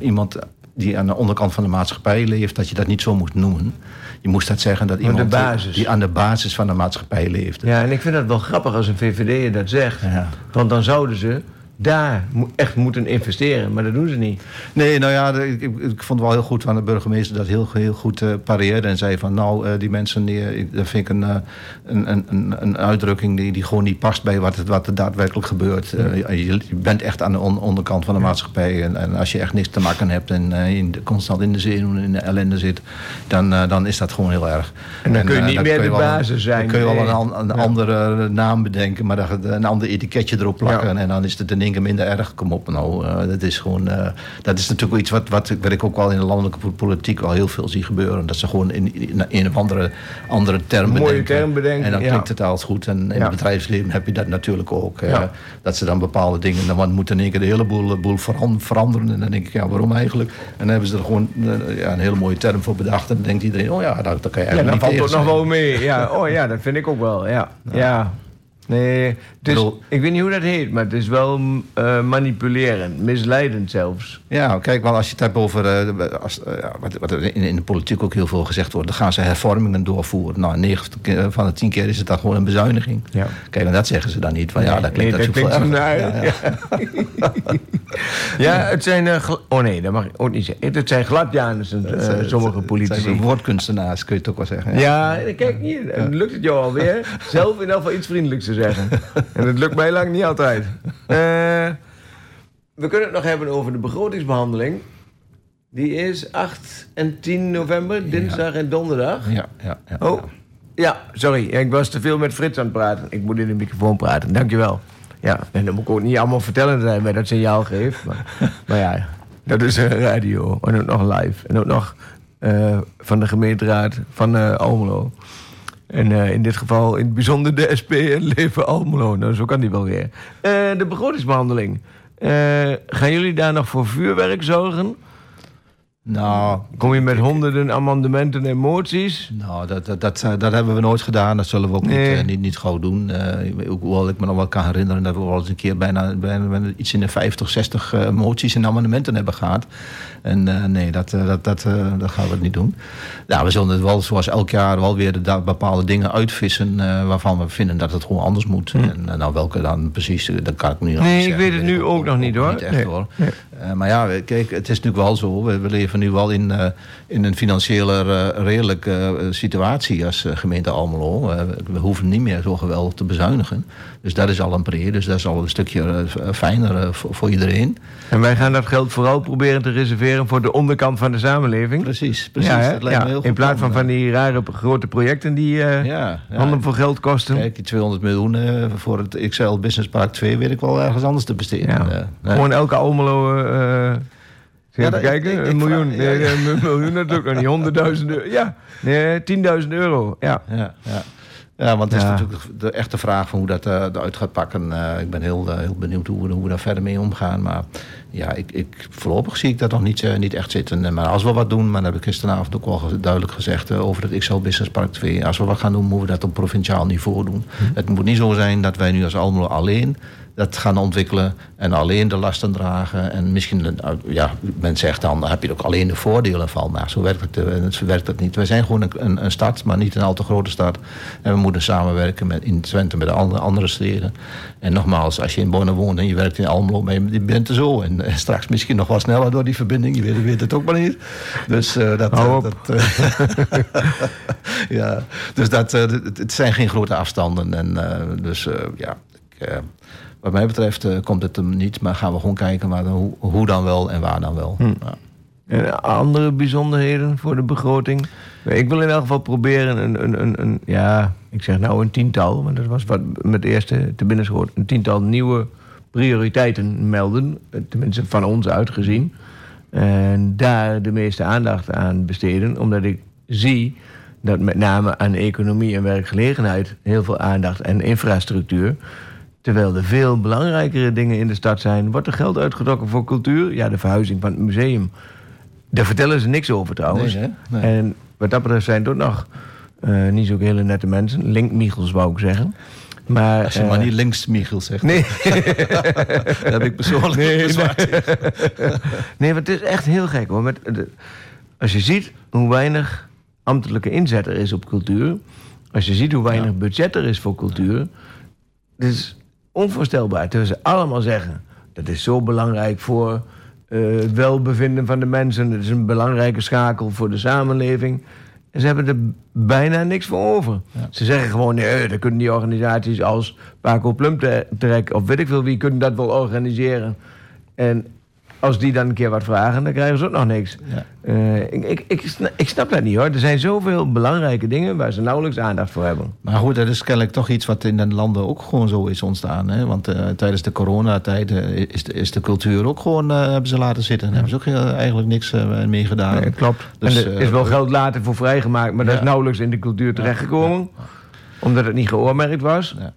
iemand die aan de onderkant van de maatschappij leeft... dat je dat niet zo moet noemen. Je moest dat zeggen dat iemand die- basis. die aan de basis van de maatschappij leeft. Ja, en ik vind dat wel grappig als een VVD dat zegt. Ja. Want dan zouden ze daar echt moeten investeren. Maar dat doen ze niet. Nee, nou ja, ik, ik, ik vond het wel heel goed van de burgemeester dat heel, heel goed eh pareerde. En zei van, nou, eh, die mensen, die, eh, dat vind ik een, een, een, een, een uitdrukking die, die gewoon niet past bij wat, het, wat er daadwerkelijk gebeurt. Je, je bent echt aan de on- onderkant van de maatschappij. En, en als je echt niks te maken hebt en in de- constant in de zenuwen, in de ellende zit, dan, dan is dat gewoon heel erg. En dan kun je niet dan meer de een- basis zijn. Dan kun je wel een, een Ja. andere naam bedenken, maar dat, een ander etiketje erop plakken. Ja. En dan is het in één minder erg. Kom op, nou, eh, dat is gewoon. eh, dat is natuurlijk iets wat, wat, wat ik ook wel in de landelijke po- politiek al heel veel zie gebeuren. Dat ze gewoon in, in een andere, andere term Mooie bedenken. term bedenken, En dan ja. klinkt het altijd goed. En in Ja. het bedrijfsleven heb je dat natuurlijk ook. eh, Ja. Dat ze dan bepaalde dingen. Dan moet in één keer de hele boel, boel veran- veranderen. En dan denk ik, ja, waarom eigenlijk? En dan hebben ze er gewoon ja, een hele mooie term voor bedacht. En dan denkt iedereen, oh ja, dat, dat kan je Ja, eigenlijk dan niet valt het nog wel mee. Ja, oh ja, dat vind ik ook wel. Ja. ja. Nee, het bedoel- ik weet niet hoe dat heet, maar het is wel eh, manipulerend, misleidend zelfs. Ja, kijk, wel als je het hebt over. eh, als, eh, wat, wat er in, in de politiek ook heel veel gezegd wordt. dan gaan ze hervormingen doorvoeren. Nou, 9 keer- van de 10 keer is het dan gewoon een bezuiniging. Ja. Kijk, en dat zeggen ze dan niet. Van, ja, dat klinkt nee, dat klinkt naar- Ja, ja. Ja, het zijn. oh nee, dat mag ik ook niet zeggen. Het zijn gladjaners, Het sommige het politici. zijn woordkunstenaars, kun je het ook wel zeggen. Ja, kijk hier, het lukt het jou alweer zelf in elk geval iets vriendelijks te zeggen. En het lukt mij lang niet altijd. Eh, we kunnen het nog hebben over de begrotingsbehandeling. Die is 8 en 10 november, dinsdag en donderdag. Ja, ja, ja. Oh, ja, sorry. Ik was te veel met Frits aan het praten. Ik moet in de microfoon praten, dankjewel. Ja, en dat moet ik ook niet allemaal vertellen dat hij mij dat signaal geeft. Maar, maar ja, dat is een radio. En ook nog live. En ook nog eh, van de gemeenteraad van eh, Almelo. En eh, in dit geval in het bijzonder de SP en Leven Almelo. Nou, zo kan die wel weer. Eh, de begrotingsbehandeling. Eh, gaan jullie daar nog voor vuurwerk zorgen? Nou, Kom je met honderden amendementen en moties? Nou, dat, dat, dat, eh, dat hebben we nooit gedaan. Dat zullen we ook Nee. niet, eh, niet, niet gauw doen. Eh, hoewel ik me nog wel kan herinneren dat we wel eens een keer bijna, bijna, bijna iets in de 50, 60 eh, moties en amendementen hebben gehad. En nee, dat, dat, dat, dat gaan we niet doen. Nou, we zullen het wel zoals elk jaar wel weer de, bepaalde dingen uitvissen waarvan we vinden dat het gewoon anders moet. En eh, nou, welke dan precies, dat kan ik nu nog Hm. Nee, niet ik zeggen. weet het nu ook nog niet, hoor. Niet echt Nee. hoor. Maar ja, kijk, het is natuurlijk wel zo. We, we leven nu wel in, eh, in een financiële eh, redelijke eh, situatie als gemeente Almelo. We hoeven niet meer zo geweldig te bezuinigen. Dus dat is al een pre. Dus dat is al een stukje fijner voor, iedereen. En wij gaan dat geld vooral proberen te reserveren voor de onderkant van de samenleving. Precies, precies. Ja, dat lijkt Ja, me heel in plaats van van die rare grote projecten die. Ja, handen voor geld kosten. Kijk, die 200 miljoen voor het XL Business Park 2 weet ik wel ergens anders te besteden. nee. Gewoon elke Almelo... Ja, even kijken, ik- ik- een miljoen. vraag- ja, nee, ja. een miljoen natuurlijk nog niet. Honderdduizenden euro. Ja, nee, 10.000 euro. Ja. Ja, ja. want het is natuurlijk de echte vraag van hoe dat eh, eruit gaat pakken. Eh, ik ben heel, eh, heel benieuwd hoe, we- hoe we daar verder mee omgaan. Maar ja, ik, ik, voorlopig zie ik dat nog niet, niet echt zitten. En, maar als we wat doen, maar dat heb ik gisteravond ook ge- duidelijk gezegd over het XL Business Park 2. Als we wat gaan doen, moeten we dat op provinciaal niveau doen. Het moet niet zo zijn dat wij nu als Almelo alleen dat gaan ontwikkelen en alleen de lasten dragen. En misschien, eh, ja, men zegt dan, heb je er ook alleen de voordelen van. Maar zo werkt het, eh, zo werkt het niet. Wij zijn gewoon een, een, stad, maar niet een al te grote stad. En we moeten samenwerken met, in Twente met de andere, andere steden. En nogmaals, als je in Bonn woont en je werkt in Almelo, maar je, bent er zo. En eh, straks misschien nog wel sneller door die verbinding. Je weet, weet het ook maar niet. Dus eh, dat... Eh, dat eh, ja, dus dat, eh, het, het zijn geen grote afstanden. En, eh, dus eh, ja, ik, eh, wat mij betreft eh, komt het hem niet. Maar gaan we gewoon kijken waar, hoe, hoe dan wel en waar dan wel. Ja. En andere bijzonderheden voor de begroting? Ik wil in elk geval proberen een, een, een, een ja, ik zeg nou een tiental, want dat was wat met eerste te binnen schoot. Een tiental nieuwe prioriteiten melden, eh, tenminste van ons uitgezien. En daar de meeste aandacht aan besteden, omdat ik zie dat met name aan economie en werkgelegenheid heel veel aandacht en infrastructuur. Terwijl er veel belangrijkere dingen in de stad zijn. Wordt er geld uitgetrokken voor cultuur? Ja, de verhuizing van het museum. Daar vertellen ze niks over trouwens. Nee, hè? Nee. En wat dat betreft zijn het ook nog eh, niet zo hele nette mensen. Linkmichels wou ik zeggen. Maar, Als je eh, maar niet links Michiel zegt. Nee. Daar heb ik persoonlijk Nee, bezwaar tegen. Nee, maar het is echt heel gek hoor. Met de, als je ziet hoe weinig ambtelijke inzet er is op cultuur. Als je ziet hoe weinig budget er is voor cultuur. Is onvoorstelbaar. Terwijl ze allemaal zeggen. Dat is zo belangrijk voor eh, het welbevinden van de mensen. Het is een belangrijke schakel voor de samenleving. En ze hebben er bijna niks voor over. Ze zeggen gewoon, nee, dan kunnen die organisaties als Paco Plumtrek... of weet ik veel wie, kunnen dat wel organiseren. En als die dan een keer wat vragen, dan krijgen ze ook nog niks. Ja. Eh, ik, ik, ik, sna- ik snap dat niet hoor. Er zijn zoveel belangrijke dingen waar ze nauwelijks aandacht voor hebben. Maar goed, dat is kennelijk toch iets wat in de landen ook gewoon zo is ontstaan. Hè? Want eh, tijdens de coronatijd eh, is, de, is de cultuur ook gewoon, eh, hebben ze laten zitten. En hebben ze ook eigenlijk niks mee gedaan. Nee, klopt. Dus, en er is wel geld later voor vrijgemaakt, maar dat is nauwelijks in de cultuur terechtgekomen. Omdat het niet geoormerkt was. Ja.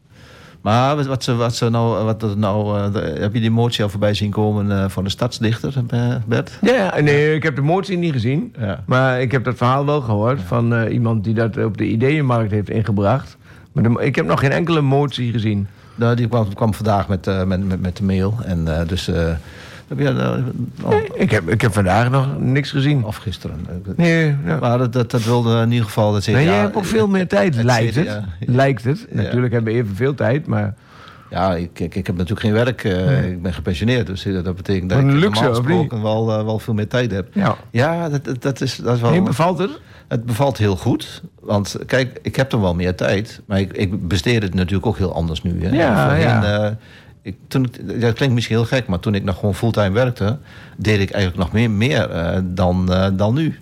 Maar wat, ze, wat ze nou, wat er nou eh, heb je die motie al voorbij zien komen eh, van de stadsdichter, eh, Bert? Ja, nee, ik heb de motie niet gezien. Ja. Maar ik heb dat verhaal wel gehoord van iemand die dat op de ideeënmarkt heeft ingebracht. Maar de- ik heb nog geen enkele motie gezien. Nou, die kwam, kwam vandaag met, met, met, met de mail. En dus heb oh, Ik heb, ik heb vandaag nog niks gezien. of gisteren. Nee, ja. Maar dat, dat, dat wilde in ieder geval. Dat ze, Nee, jij hebt ook veel meer tijd, het lijkt het. CDA. Lijkt het. Natuurlijk hebben we evenveel tijd, maar... Ja, ik, ik, ik heb natuurlijk geen werk. eh, Ik ben gepensioneerd. Dus dat betekent dat ik een luxe, normaal gesproken wel, eh, wel veel meer tijd heb. Ja. Ja, dat, dat, dat is, dat is wel... Nee, bevalt het? Het bevalt heel goed. Want kijk, ik heb dan wel meer tijd. Maar ik, ik besteed het natuurlijk ook heel anders nu. Hè. Ja, Voorheen, ja. eh, ik, toen dat klinkt misschien heel gek, maar toen ik nog gewoon fulltime werkte, deed ik eigenlijk nog meer, meer eh, dan, eh, dan nu.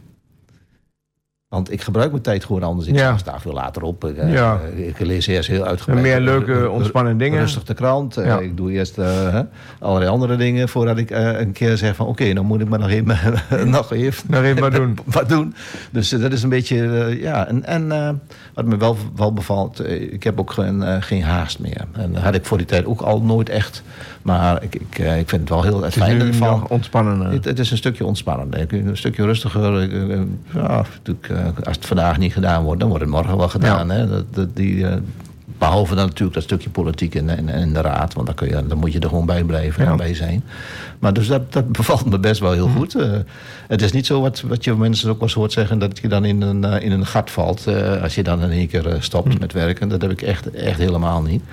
Want ik gebruik mijn tijd gewoon anders. Ik Ja. sta veel later op. Ik, eh, ik lees eerst heel uitgebreid. En meer leuke, ontspannen dingen. Rustig de krant. Eh. Ik doe eerst eh, allerlei andere dingen voordat ik een keer zeg van... oké, dan moet ik maar nog even, nog even Nog even wat doen. wat doen. Dus dat is een beetje, ja. En, en wat me wel, wel bevalt, ik heb ook geen, geen haast meer. En dat had ik voor die tijd ook al nooit echt. Maar ik, ik, ik vind het wel heel Het is fijn ervan. nog ontspannender. Het, het is een stukje ontspannender. Een stukje rustiger. Ja, natuurlijk, als het vandaag niet gedaan wordt, dan wordt het morgen wel gedaan. Hè? Dat, dat, die, eh, behalve dan natuurlijk dat stukje politiek en, en, en de raad. Want dan, kun je, dan moet je er gewoon bij blijven Ja. en bij zijn. Maar dus dat, dat bevalt me best wel heel goed. Eh, het is niet zo wat, wat je mensen ook wel eens hoort zeggen... dat je dan in een, eh, in een gat valt eh, als je dan in één keer eh, stopt met werken. Dat heb ik echt, echt helemaal niet.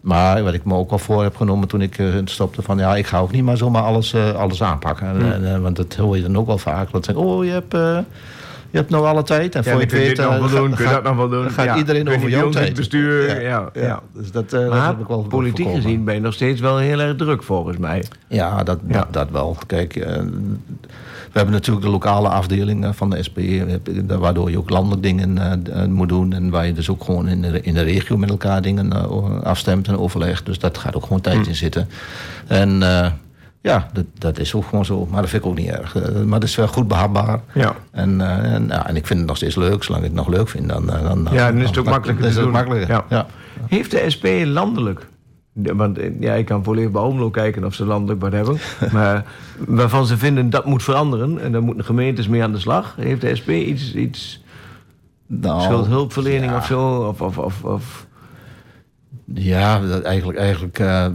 Maar wat ik me ook al voor heb genomen toen ik eh, stopte... van ja, ik ga ook niet maar zomaar alles, eh, alles aanpakken. En, eh, want dat hoor je dan ook wel vaak. Dat ze zeggen, oh, je hebt... je hebt nou alle tijd. En Ja, voor je dan weet... dit nog doen, kun je dat nog wel doen. dan gaat Ja, iedereen over jouw tijd. besturen, ja, ja. Dus dat, dat Maar heb ik wel politiek voorkomen. gezien ben je nog steeds wel heel erg druk volgens mij. Ja, dat, Ja. Dat, dat wel. Kijk, eh, we hebben natuurlijk de lokale afdeling eh, van de SP, eh, waardoor je ook landelijk dingen moet doen. En waar je dus ook gewoon in de, in de regio met elkaar dingen afstemt en overlegt. Dus dat gaat ook gewoon tijd Hm. in zitten. En ja, dat, dat is ook gewoon zo. Maar dat vind ik ook niet erg. Eh, maar het is wel goed behapbaar. Ja. En, eh, en, ja, en ik vind het nog steeds leuk. Zolang ik het nog leuk vind, dan, eh, dan, Ja, dan is het ook makkelijker dan is het makkelijker. Ja. Ja. Heeft de SP landelijk... de- Want ja, ik kan volledig bij Omlo kijken of ze landelijk wat hebben. maar waarvan ze vinden dat moet veranderen... en daar moeten gemeentes mee aan de slag. Heeft de SP iets... iets Nou, schuldhulpverlening ja. of zo? Of, of, of, of Ja, dat eigenlijk, eigenlijk eh,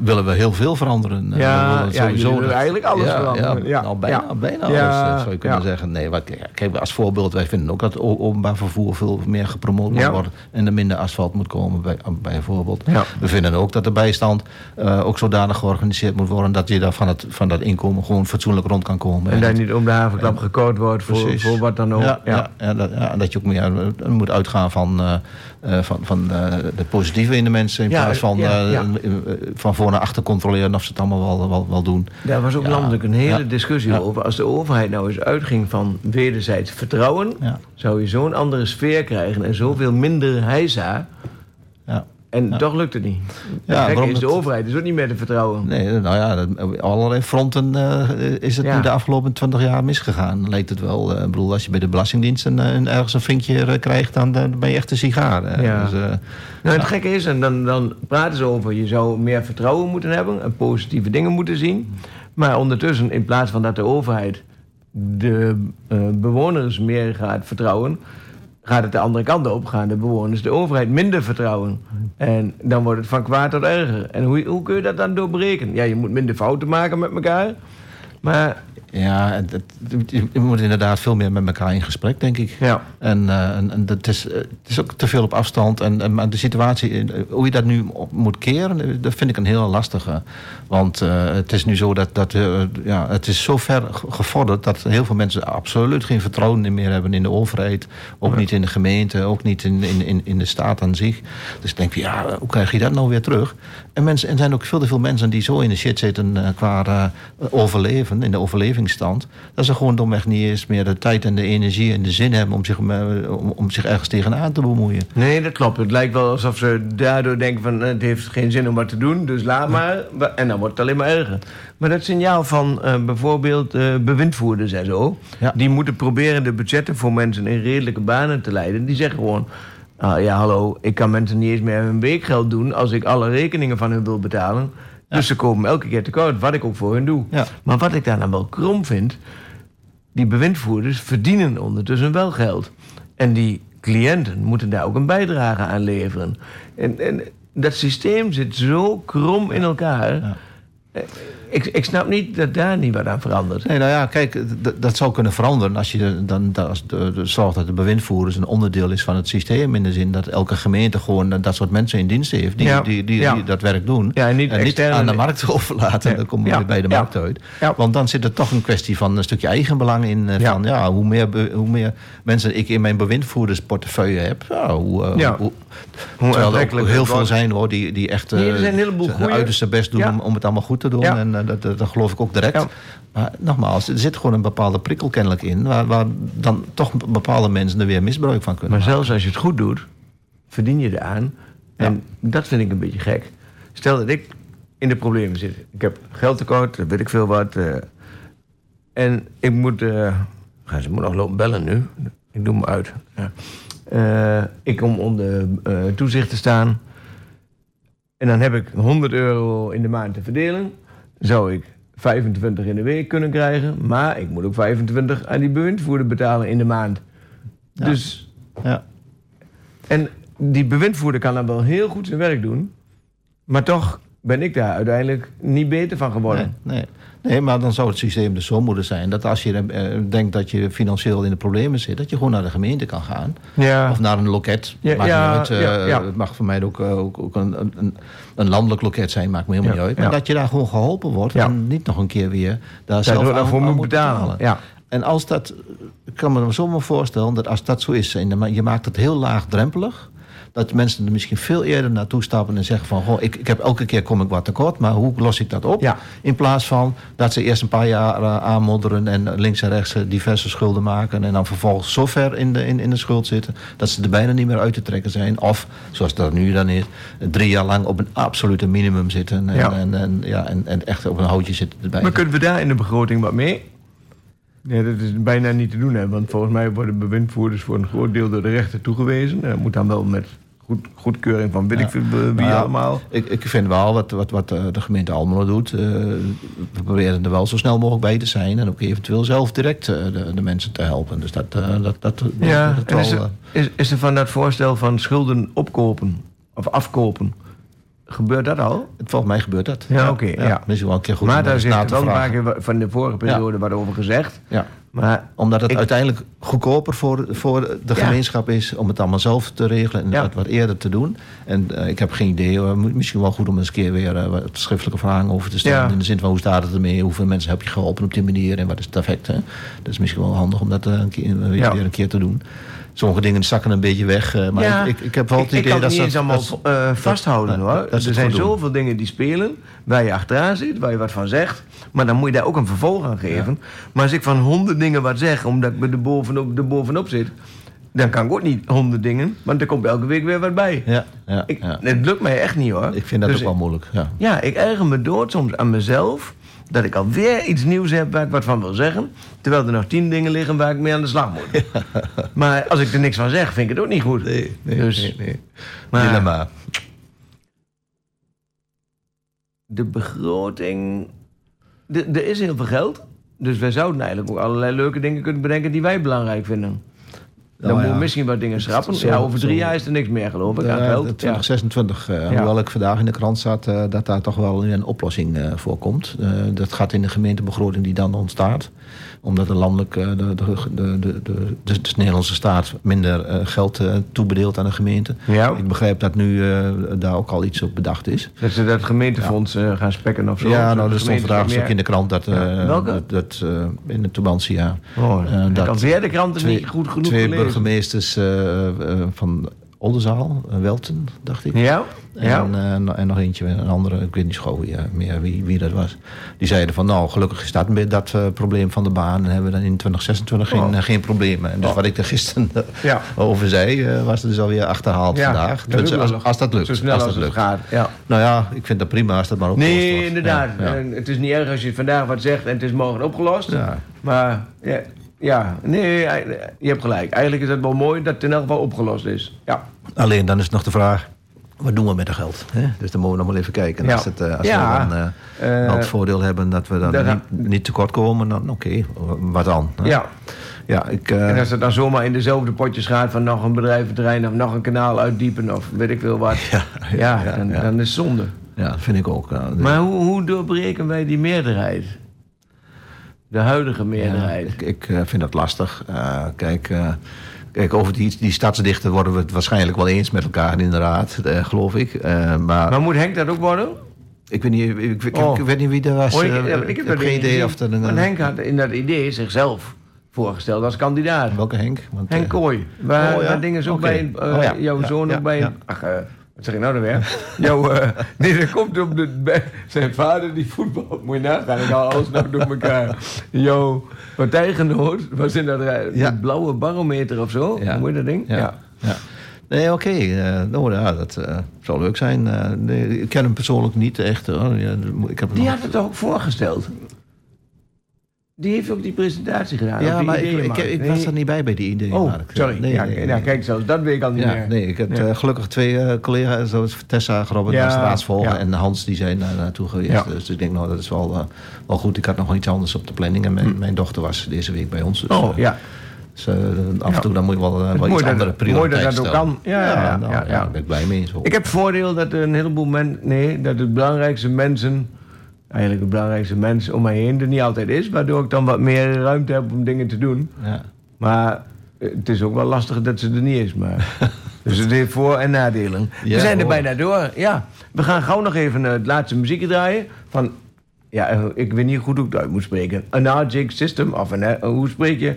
willen we heel veel veranderen. Eh, Ja, we willen ja, willen eigenlijk alles ja, veranderen. Ja, nou, bijna, bijna alles, eh, zou je kunnen zeggen. Nee, wat, kijk, als voorbeeld, wij vinden ook dat openbaar vervoer veel meer gepromoot moet worden. En er minder asfalt moet komen, bij, bijvoorbeeld. Ja. We vinden ook dat de bijstand ook zodanig georganiseerd moet worden... dat je daar van, het, van dat inkomen gewoon fatsoenlijk rond kan komen. en dat- daar niet om de havenklap gekookt wordt voor, Precies. voor wat dan ook. Ja, ja. Ja, dat, dat je ook meer moet uitgaan van, van, van de positieve in de mensen... in Ja, plaats van ja, eh, ja. van voor naar achter controleren of ze het allemaal wel, wel, wel doen. Daar was ook landelijk een hele discussie over. Als de overheid nou eens uitging van wederzijds vertrouwen... Zou je zo'n andere sfeer krijgen en zoveel minder heisa... Ja. En toch lukt het niet. Ja, is de het- overheid is ook niet meer te vertrouwen. Nee, nou ja, op allerlei fronten eh, is het Ja. nu de afgelopen twintig jaar misgegaan. Lijkt het wel. Eh, ik bedoel, als je bij de Belastingdienst een, eh, een- ergens een vinkje krijgt, dan, dan ben je echt een sigaar. Ja. Dus, Nou, het gekke is, en dan, dan praten ze over... je zou meer vertrouwen moeten hebben... en positieve dingen moeten zien. Maar ondertussen, in plaats van dat de overheid... de bewoners meer gaat vertrouwen... gaat het de andere kant op. Gaan de bewoners de overheid minder vertrouwen. En dan wordt het van kwaad tot erger. En hoe, hoe kun je dat dan doorbreken? Ja, je moet minder fouten maken met elkaar. Maar ja, het, het- je moet inderdaad veel meer met elkaar in gesprek, denk ik. ja, En, eh, en, en dat is, eh, het is ook te veel op afstand. En, en, maar de situatie, eh, hoe je dat nu op moet keren, dat vind ik een hele lastige. Want het is nu zo dat, dat ja, het is zo ver ge- gevorderd dat heel veel mensen absoluut geen vertrouwen meer hebben in de overheid. Ook niet in de gemeente, ook niet in, in, in, in de staat aan zich. Dus ik denk, ja, hoe krijg je dat nou weer terug? En mensen, er zijn ook veel te veel mensen die zo in de shit zitten eh, qua eh, overleven, in de overlevingsstand. Dat ze gewoon domweg niet eens meer de tijd en de energie en de zin hebben om zich, eh, om, om zich ergens tegenaan te bemoeien. Nee, dat klopt. Het lijkt wel alsof ze daardoor denken van... het heeft geen zin om wat te doen, dus laat maar. En dan wordt het alleen maar erger. Maar dat signaal van bijvoorbeeld bewindvoerders en zo... Ja. die moeten proberen de budgetten voor mensen in redelijke banen te leiden. Die zeggen gewoon... ah, ja, hallo, ik kan mensen niet eens meer hun weekgeld doen... als ik alle rekeningen van hun wil betalen. Dus ze komen elke keer tekort, wat ik ook voor hun doe. Ja. Maar wat ik daar dan wel krom vind... die bewindvoerders verdienen ondertussen wel geld. En die cliënten moeten daar ook een bijdrage aan leveren. En, en dat systeem zit zo krom in elkaar. Ja. Ik, ik snap niet dat daar niet wat aan verandert. Nee, nou ja, kijk, dat zou kunnen veranderen als je dan dat als de, de, zorgt dat de bewindvoerders een onderdeel is van het systeem. In de zin dat elke gemeente gewoon dat soort mensen in dienst heeft die, Ja, die, die, ja. die dat werk doen. Ja, en niet aan de markt overlaten. Ja, Dan komen we ja, weer bij de ja. markt uit. Ja. Want dan zit er toch een kwestie van een stukje eigenbelang in. eh, Ja. Van, ja, hoe, meer, hoe meer mensen ik in mijn bewindvoerdersportefeuille heb, ja, hoe, Ja. hoe, Hoe terwijl er ook heel veel zijn hoor, die, die echt Nee, er eh, zijn een heleboel hun goeie. uiterste best doen Ja. om, om het allemaal goed te doen. Ja. En dat, dat, dat geloof ik ook direct. Ja. Maar nogmaals, er zit gewoon een bepaalde prikkel kennelijk in... waar, waar dan toch bepaalde mensen er weer misbruik van kunnen Maar maken. zelfs als je het goed doet, verdien je eraan. En dat vind ik een beetje gek. Stel dat ik in de problemen zit. Ik heb geldtekort, weet ik veel wat. eh, en ik moet... eh ze moet nog lopen bellen nu. Ik doe me uit. Ja. Eh, ik kom onder eh, toezicht te staan. En dan heb ik 100 euro in de maand te verdelen. Zou ik 25 in de week kunnen krijgen. Maar ik moet ook 25 aan die bewindvoerder betalen in de maand. Ja. Dus Ja. en die bewindvoerder kan dan wel heel goed zijn werk doen. Maar toch ben ik daar uiteindelijk niet beter van geworden. Nee, nee. Nee, maar dan zou het systeem dus zo moeten zijn... dat als je eh, denkt dat je financieel in de problemen zit... dat je gewoon naar de gemeente kan gaan. Ja. Of naar een loket. Ja, maakt ja, niet uit. eh, ja. Het mag voor mij ook, eh, ook, ook een, een, een landelijk loket zijn. Maakt me helemaal niet uit. Maar dat je daar gewoon geholpen wordt. En niet nog een keer weer daar zelf aan, nog voor aan moet betalen. Ja. En als dat, ik kan me zo maar voorstellen dat als dat zo is, en je maakt het heel laagdrempelig, dat mensen er misschien veel eerder naartoe stappen en zeggen van, goh, ik, ik heb elke keer kom ik wat tekort, maar hoe los ik dat op? Ja. In plaats van dat ze eerst een paar jaar eh, aanmodderen en links en rechts eh, diverse schulden maken en dan vervolgens zo ver in de, in, in de schuld zitten dat ze er bijna niet meer uit te trekken zijn. Of, zoals dat nu dan is, drie jaar lang op een absolute minimum zitten en, Ja. en, en, ja, en, en echt op een houtje zitten erbij. Maar kunnen we daar in de begroting wat mee? Ja, dat is bijna niet te doen, hè, want volgens mij worden bewindvoerders voor een groot deel door de rechter toegewezen. En dat moet dan wel met goed, goedkeuring van weet Ja. ik wie Nou, allemaal. Ik, ik vind wel wat, wat, wat eh, de gemeente Almelo doet. eh, we proberen er wel zo snel mogelijk bij te zijn. En ook eventueel zelf direct eh, de, de mensen te helpen. Dus dat, eh, dat, dat, Ja, dat en is er, eh, is, is er van dat voorstel van schulden opkopen of afkopen, gebeurt dat al? volgens mij gebeurt dat. Ja, oké, ja. Misschien wel een keer goed maar daar is wel een paar vragen. keer wa- van de vorige periode wat over gezegd. Ja. Maar Omdat het Ik- uiteindelijk goedkoper voor, voor de gemeenschap is om het allemaal zelf te regelen en het wat eerder te doen. En eh, ik heb geen idee, mo- misschien wel goed om eens een keer weer eh, wat schriftelijke vragen over te stellen. In de zin van hoe staat het ermee, hoeveel mensen heb je geholpen op die manier en wat is het effect. Hè? Dat is misschien wel handig om dat eh, een keer, weer een keer te doen. Sommige dingen zakken een beetje weg, eh, maar Ja, ik, ik, ik heb wel het idee dat niet eens ze- allemaal dat eh, vasthouden dat- hoor. er zijn doen. zoveel dingen die spelen waar je achteraan zit, waar je wat van zegt. Maar dan moet je daar ook een vervolg aan geven. Maar als ik van honderd dingen wat zeg, omdat ik er bovenop, er bovenop zit, dan kan ik ook niet honderd dingen, want er komt elke week weer wat bij. Ja, ja, Ik. Het lukt mij echt niet hoor. Ik vind dat Dus ook wel moeilijk. Ja. Ja, ik erger me dood soms aan mezelf dat ik alweer iets nieuws heb waar ik wat van wil zeggen. Terwijl er nog tien dingen liggen waar ik mee aan de slag moet. Maar als ik er niks van zeg, vind ik het ook niet goed. Nee, nee, Dus- nee, nee. Maar- Dilemma. De begroting. Er is heel veel geld. Dus wij zouden eigenlijk ook allerlei leuke dingen kunnen bedenken die wij belangrijk vinden. Dan Nou moeten we ja. misschien wat dingen schrappen. Zo- ja, over drie zo- jaar is er niks meer, geloof ik. aan Ja, geld. de Ja. 2026, eh, hoewel ik vandaag in de krant zat, eh, dat daar toch wel een oplossing eh, voor komt. Dat gaat in de gemeentebegroting die dan ontstaat. Omdat de landelijk, eh, de, de, de, de, de, de, de Nederlandse staat minder eh, geld eh, toebedeelt aan de gemeente. Ja. Ik begrijp dat nu daar ook al iets op bedacht is. Dat ze dat gemeentefonds gaan spekken of zo. ja, nou, er stond vandaag een stuk in de krant dat. Welke? dat, in de Tubantia. Oh, dat weer de kranten twee, niet goed genoeg twee burgemeesters van Oldenzaal, eh, Welten, dacht ik. Ja? Ja? En, eh, no- en nog eentje, een andere, ik weet niet ja, meer wie, wie dat was. Die zeiden van, nou, gelukkig is dat, met dat eh, probleem van de baan. En hebben we dan in 2026 geen, Oh. geen problemen. En dus Oh. wat ik er gisteren Ja. over zei, was er dus alweer achterhaald Ja, vandaag. dat Dus als, dat lukt. Zo snel als als, dat het lukt. gaat. Ja. Nou ja, ik vind dat prima als dat maar opgelost Nee, wordt. inderdaad. En Het is niet erg als je vandaag wat zegt en het is morgen opgelost. Maar ja, ja, nee, je hebt gelijk. Eigenlijk is het wel mooi dat het in elk geval opgelost is. Ja. Alleen dan is nog de vraag, wat doen we met dat geld? Hè? Dus dan moeten we nog maar even kijken. En. Als, het, eh, als Ja. we dan eh, Eh, wel het voordeel hebben dat we dan dat- niet, niet tekort komen, dan oké, wat dan? hè? ja. Ja, ik, eh, En als het dan zomaar in dezelfde potjes gaat van nog een bedrijventerrein of nog een kanaal uitdiepen of weet ik veel wat. Ja, ja, ja, dan, ja. dan is het zonde. ja, dat vind ik ook. Maar hoe, hoe doorbreken wij die meerderheid? De huidige Ja, meerderheid. ik ik eh, vind dat lastig. Eh, kijk, eh, kijk, over die, die stadsdichten worden we het waarschijnlijk wel eens met elkaar in de raad, eh, geloof ik. Eh, maar Maar moet Henk dat ook worden? ik, weet niet, ik, ik, Oh. ik weet niet wie er was. Oh, ik, ja, ik heb dat geen idee of er een... Want Henk had in dat idee zichzelf voorgesteld als kandidaat. Welke Henk? Want, Henk Kooi. Waar, Oh, ja? waar dingen zo bij, Oh, ja. jouw Ja, zoon ja, ook bij... ja. Ach, wat zeg ik nou dan weer? eh, nee, dat komt op de... bij- zijn vader die voetbal... Moet je nagaan, ik haal alles nou door elkaar. Jouw partijgenoot was in dat rij- Ja. blauwe barometer of zo. Ja. Hoe heet dat ding? Ja. ja. Nee, oké. eh, nou ja, dat eh, zou leuk zijn. Nee, ik ken hem persoonlijk niet echt. hoor. Ja, ik heb Die nog- had het ook voorgesteld. Die heeft ook die presentatie gedaan. Ja, maar ik, ik, ik was er niet bij bij die ideeën. Oh, sorry. Nee, ja, nee, ja, nee. kijk, zelfs dat weet ik al niet Ja, meer. nee, ik heb eh, gelukkig twee eh, collega's, zoals Tessa, Robert Ja, en straatsvolger ja. en Hans, die zijn daar naartoe geweest. Ja. Dus ik denk, nou, dat is wel, eh, wel goed. Ik had nog wel iets anders op de planning en mijn, mijn dochter was deze week bij ons. Dus, Hm. Oh, ja. dus, af en toe dan moet je wel, wel iets andere mooi dat prioriteiten dat ook kan. Ja, ja, ja, nou, ja, ja. daar ben ik blij mee. Zo. Ik heb het voordeel dat er een heleboel mensen... Nee, dat het belangrijkste mensen... Eigenlijk het belangrijkste mensen om mij heen er niet altijd is. Waardoor ik dan wat meer ruimte heb om dingen te doen. ja. Maar eh, het is ook wel lastig dat ze er niet is. Maar... dus het heeft voor- en nadelen. Ja, we zijn er hoor. bijna door. Ja, we gaan gauw nog even het laatste muziekje draaien. Van, ja, eh, ik weet niet goed hoe ik het uit moet spreken. Anarchic System. Of een, eh, hoe spreek je?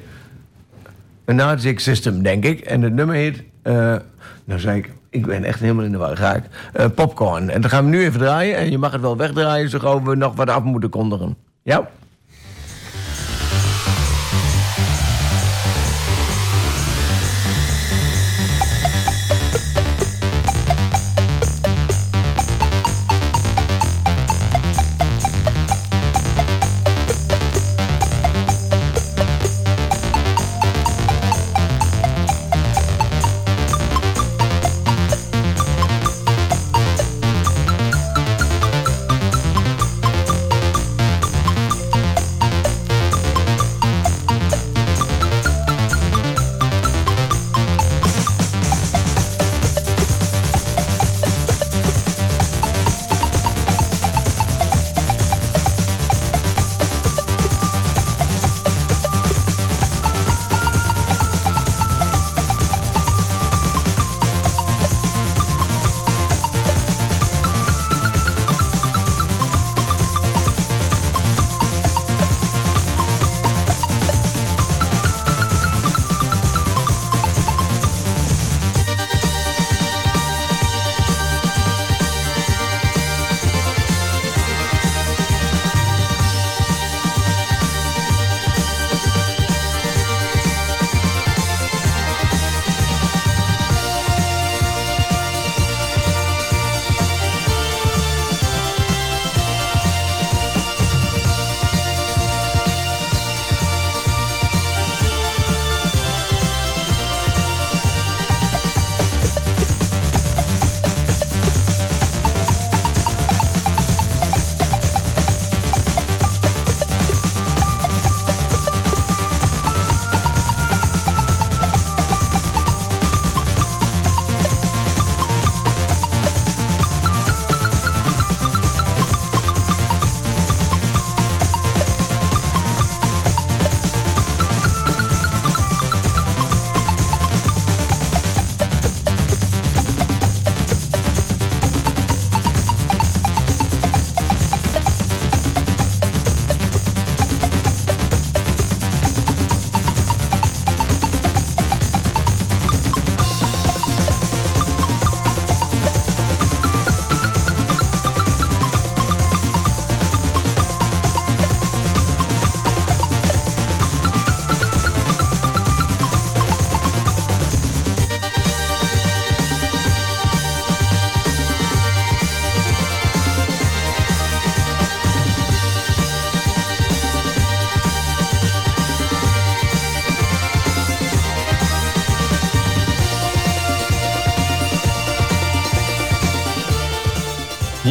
Anarchic System, denk ik. En het nummer heet... nou zei ik... Ik ben echt helemaal in de war, ik. Eh, popcorn. En dan gaan we nu even draaien. En je mag het wel wegdraaien, zo we nog wat af moeten kondigen. Ja?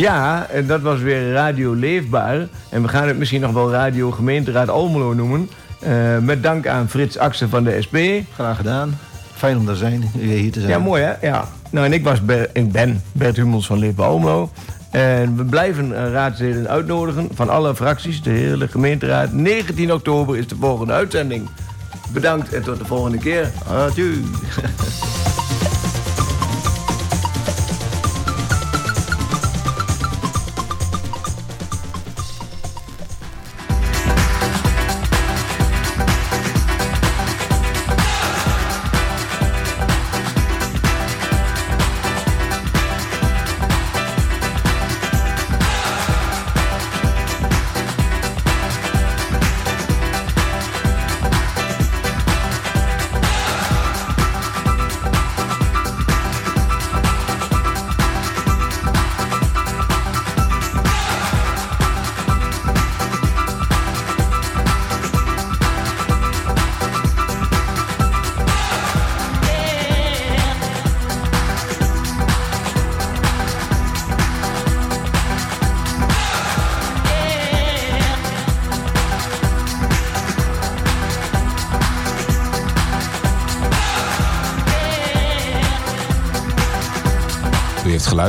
Ja, en dat was weer Radio Leefbaar. En we gaan het misschien nog wel Radio Gemeenteraad Almelo noemen. Eh, met dank aan Frits Axen van de SP. Graag gedaan. Fijn om er zijn, weer hier te zijn. Ja, mooi hè? Ja. Nou, en ik, was Ber- ik ben Bert Hummels van Leefbaar Almelo. En we blijven eh, raadsleden uitnodigen van alle fracties, de hele gemeenteraad. 19 oktober is de volgende uitzending. Bedankt en tot de volgende keer. Adieu.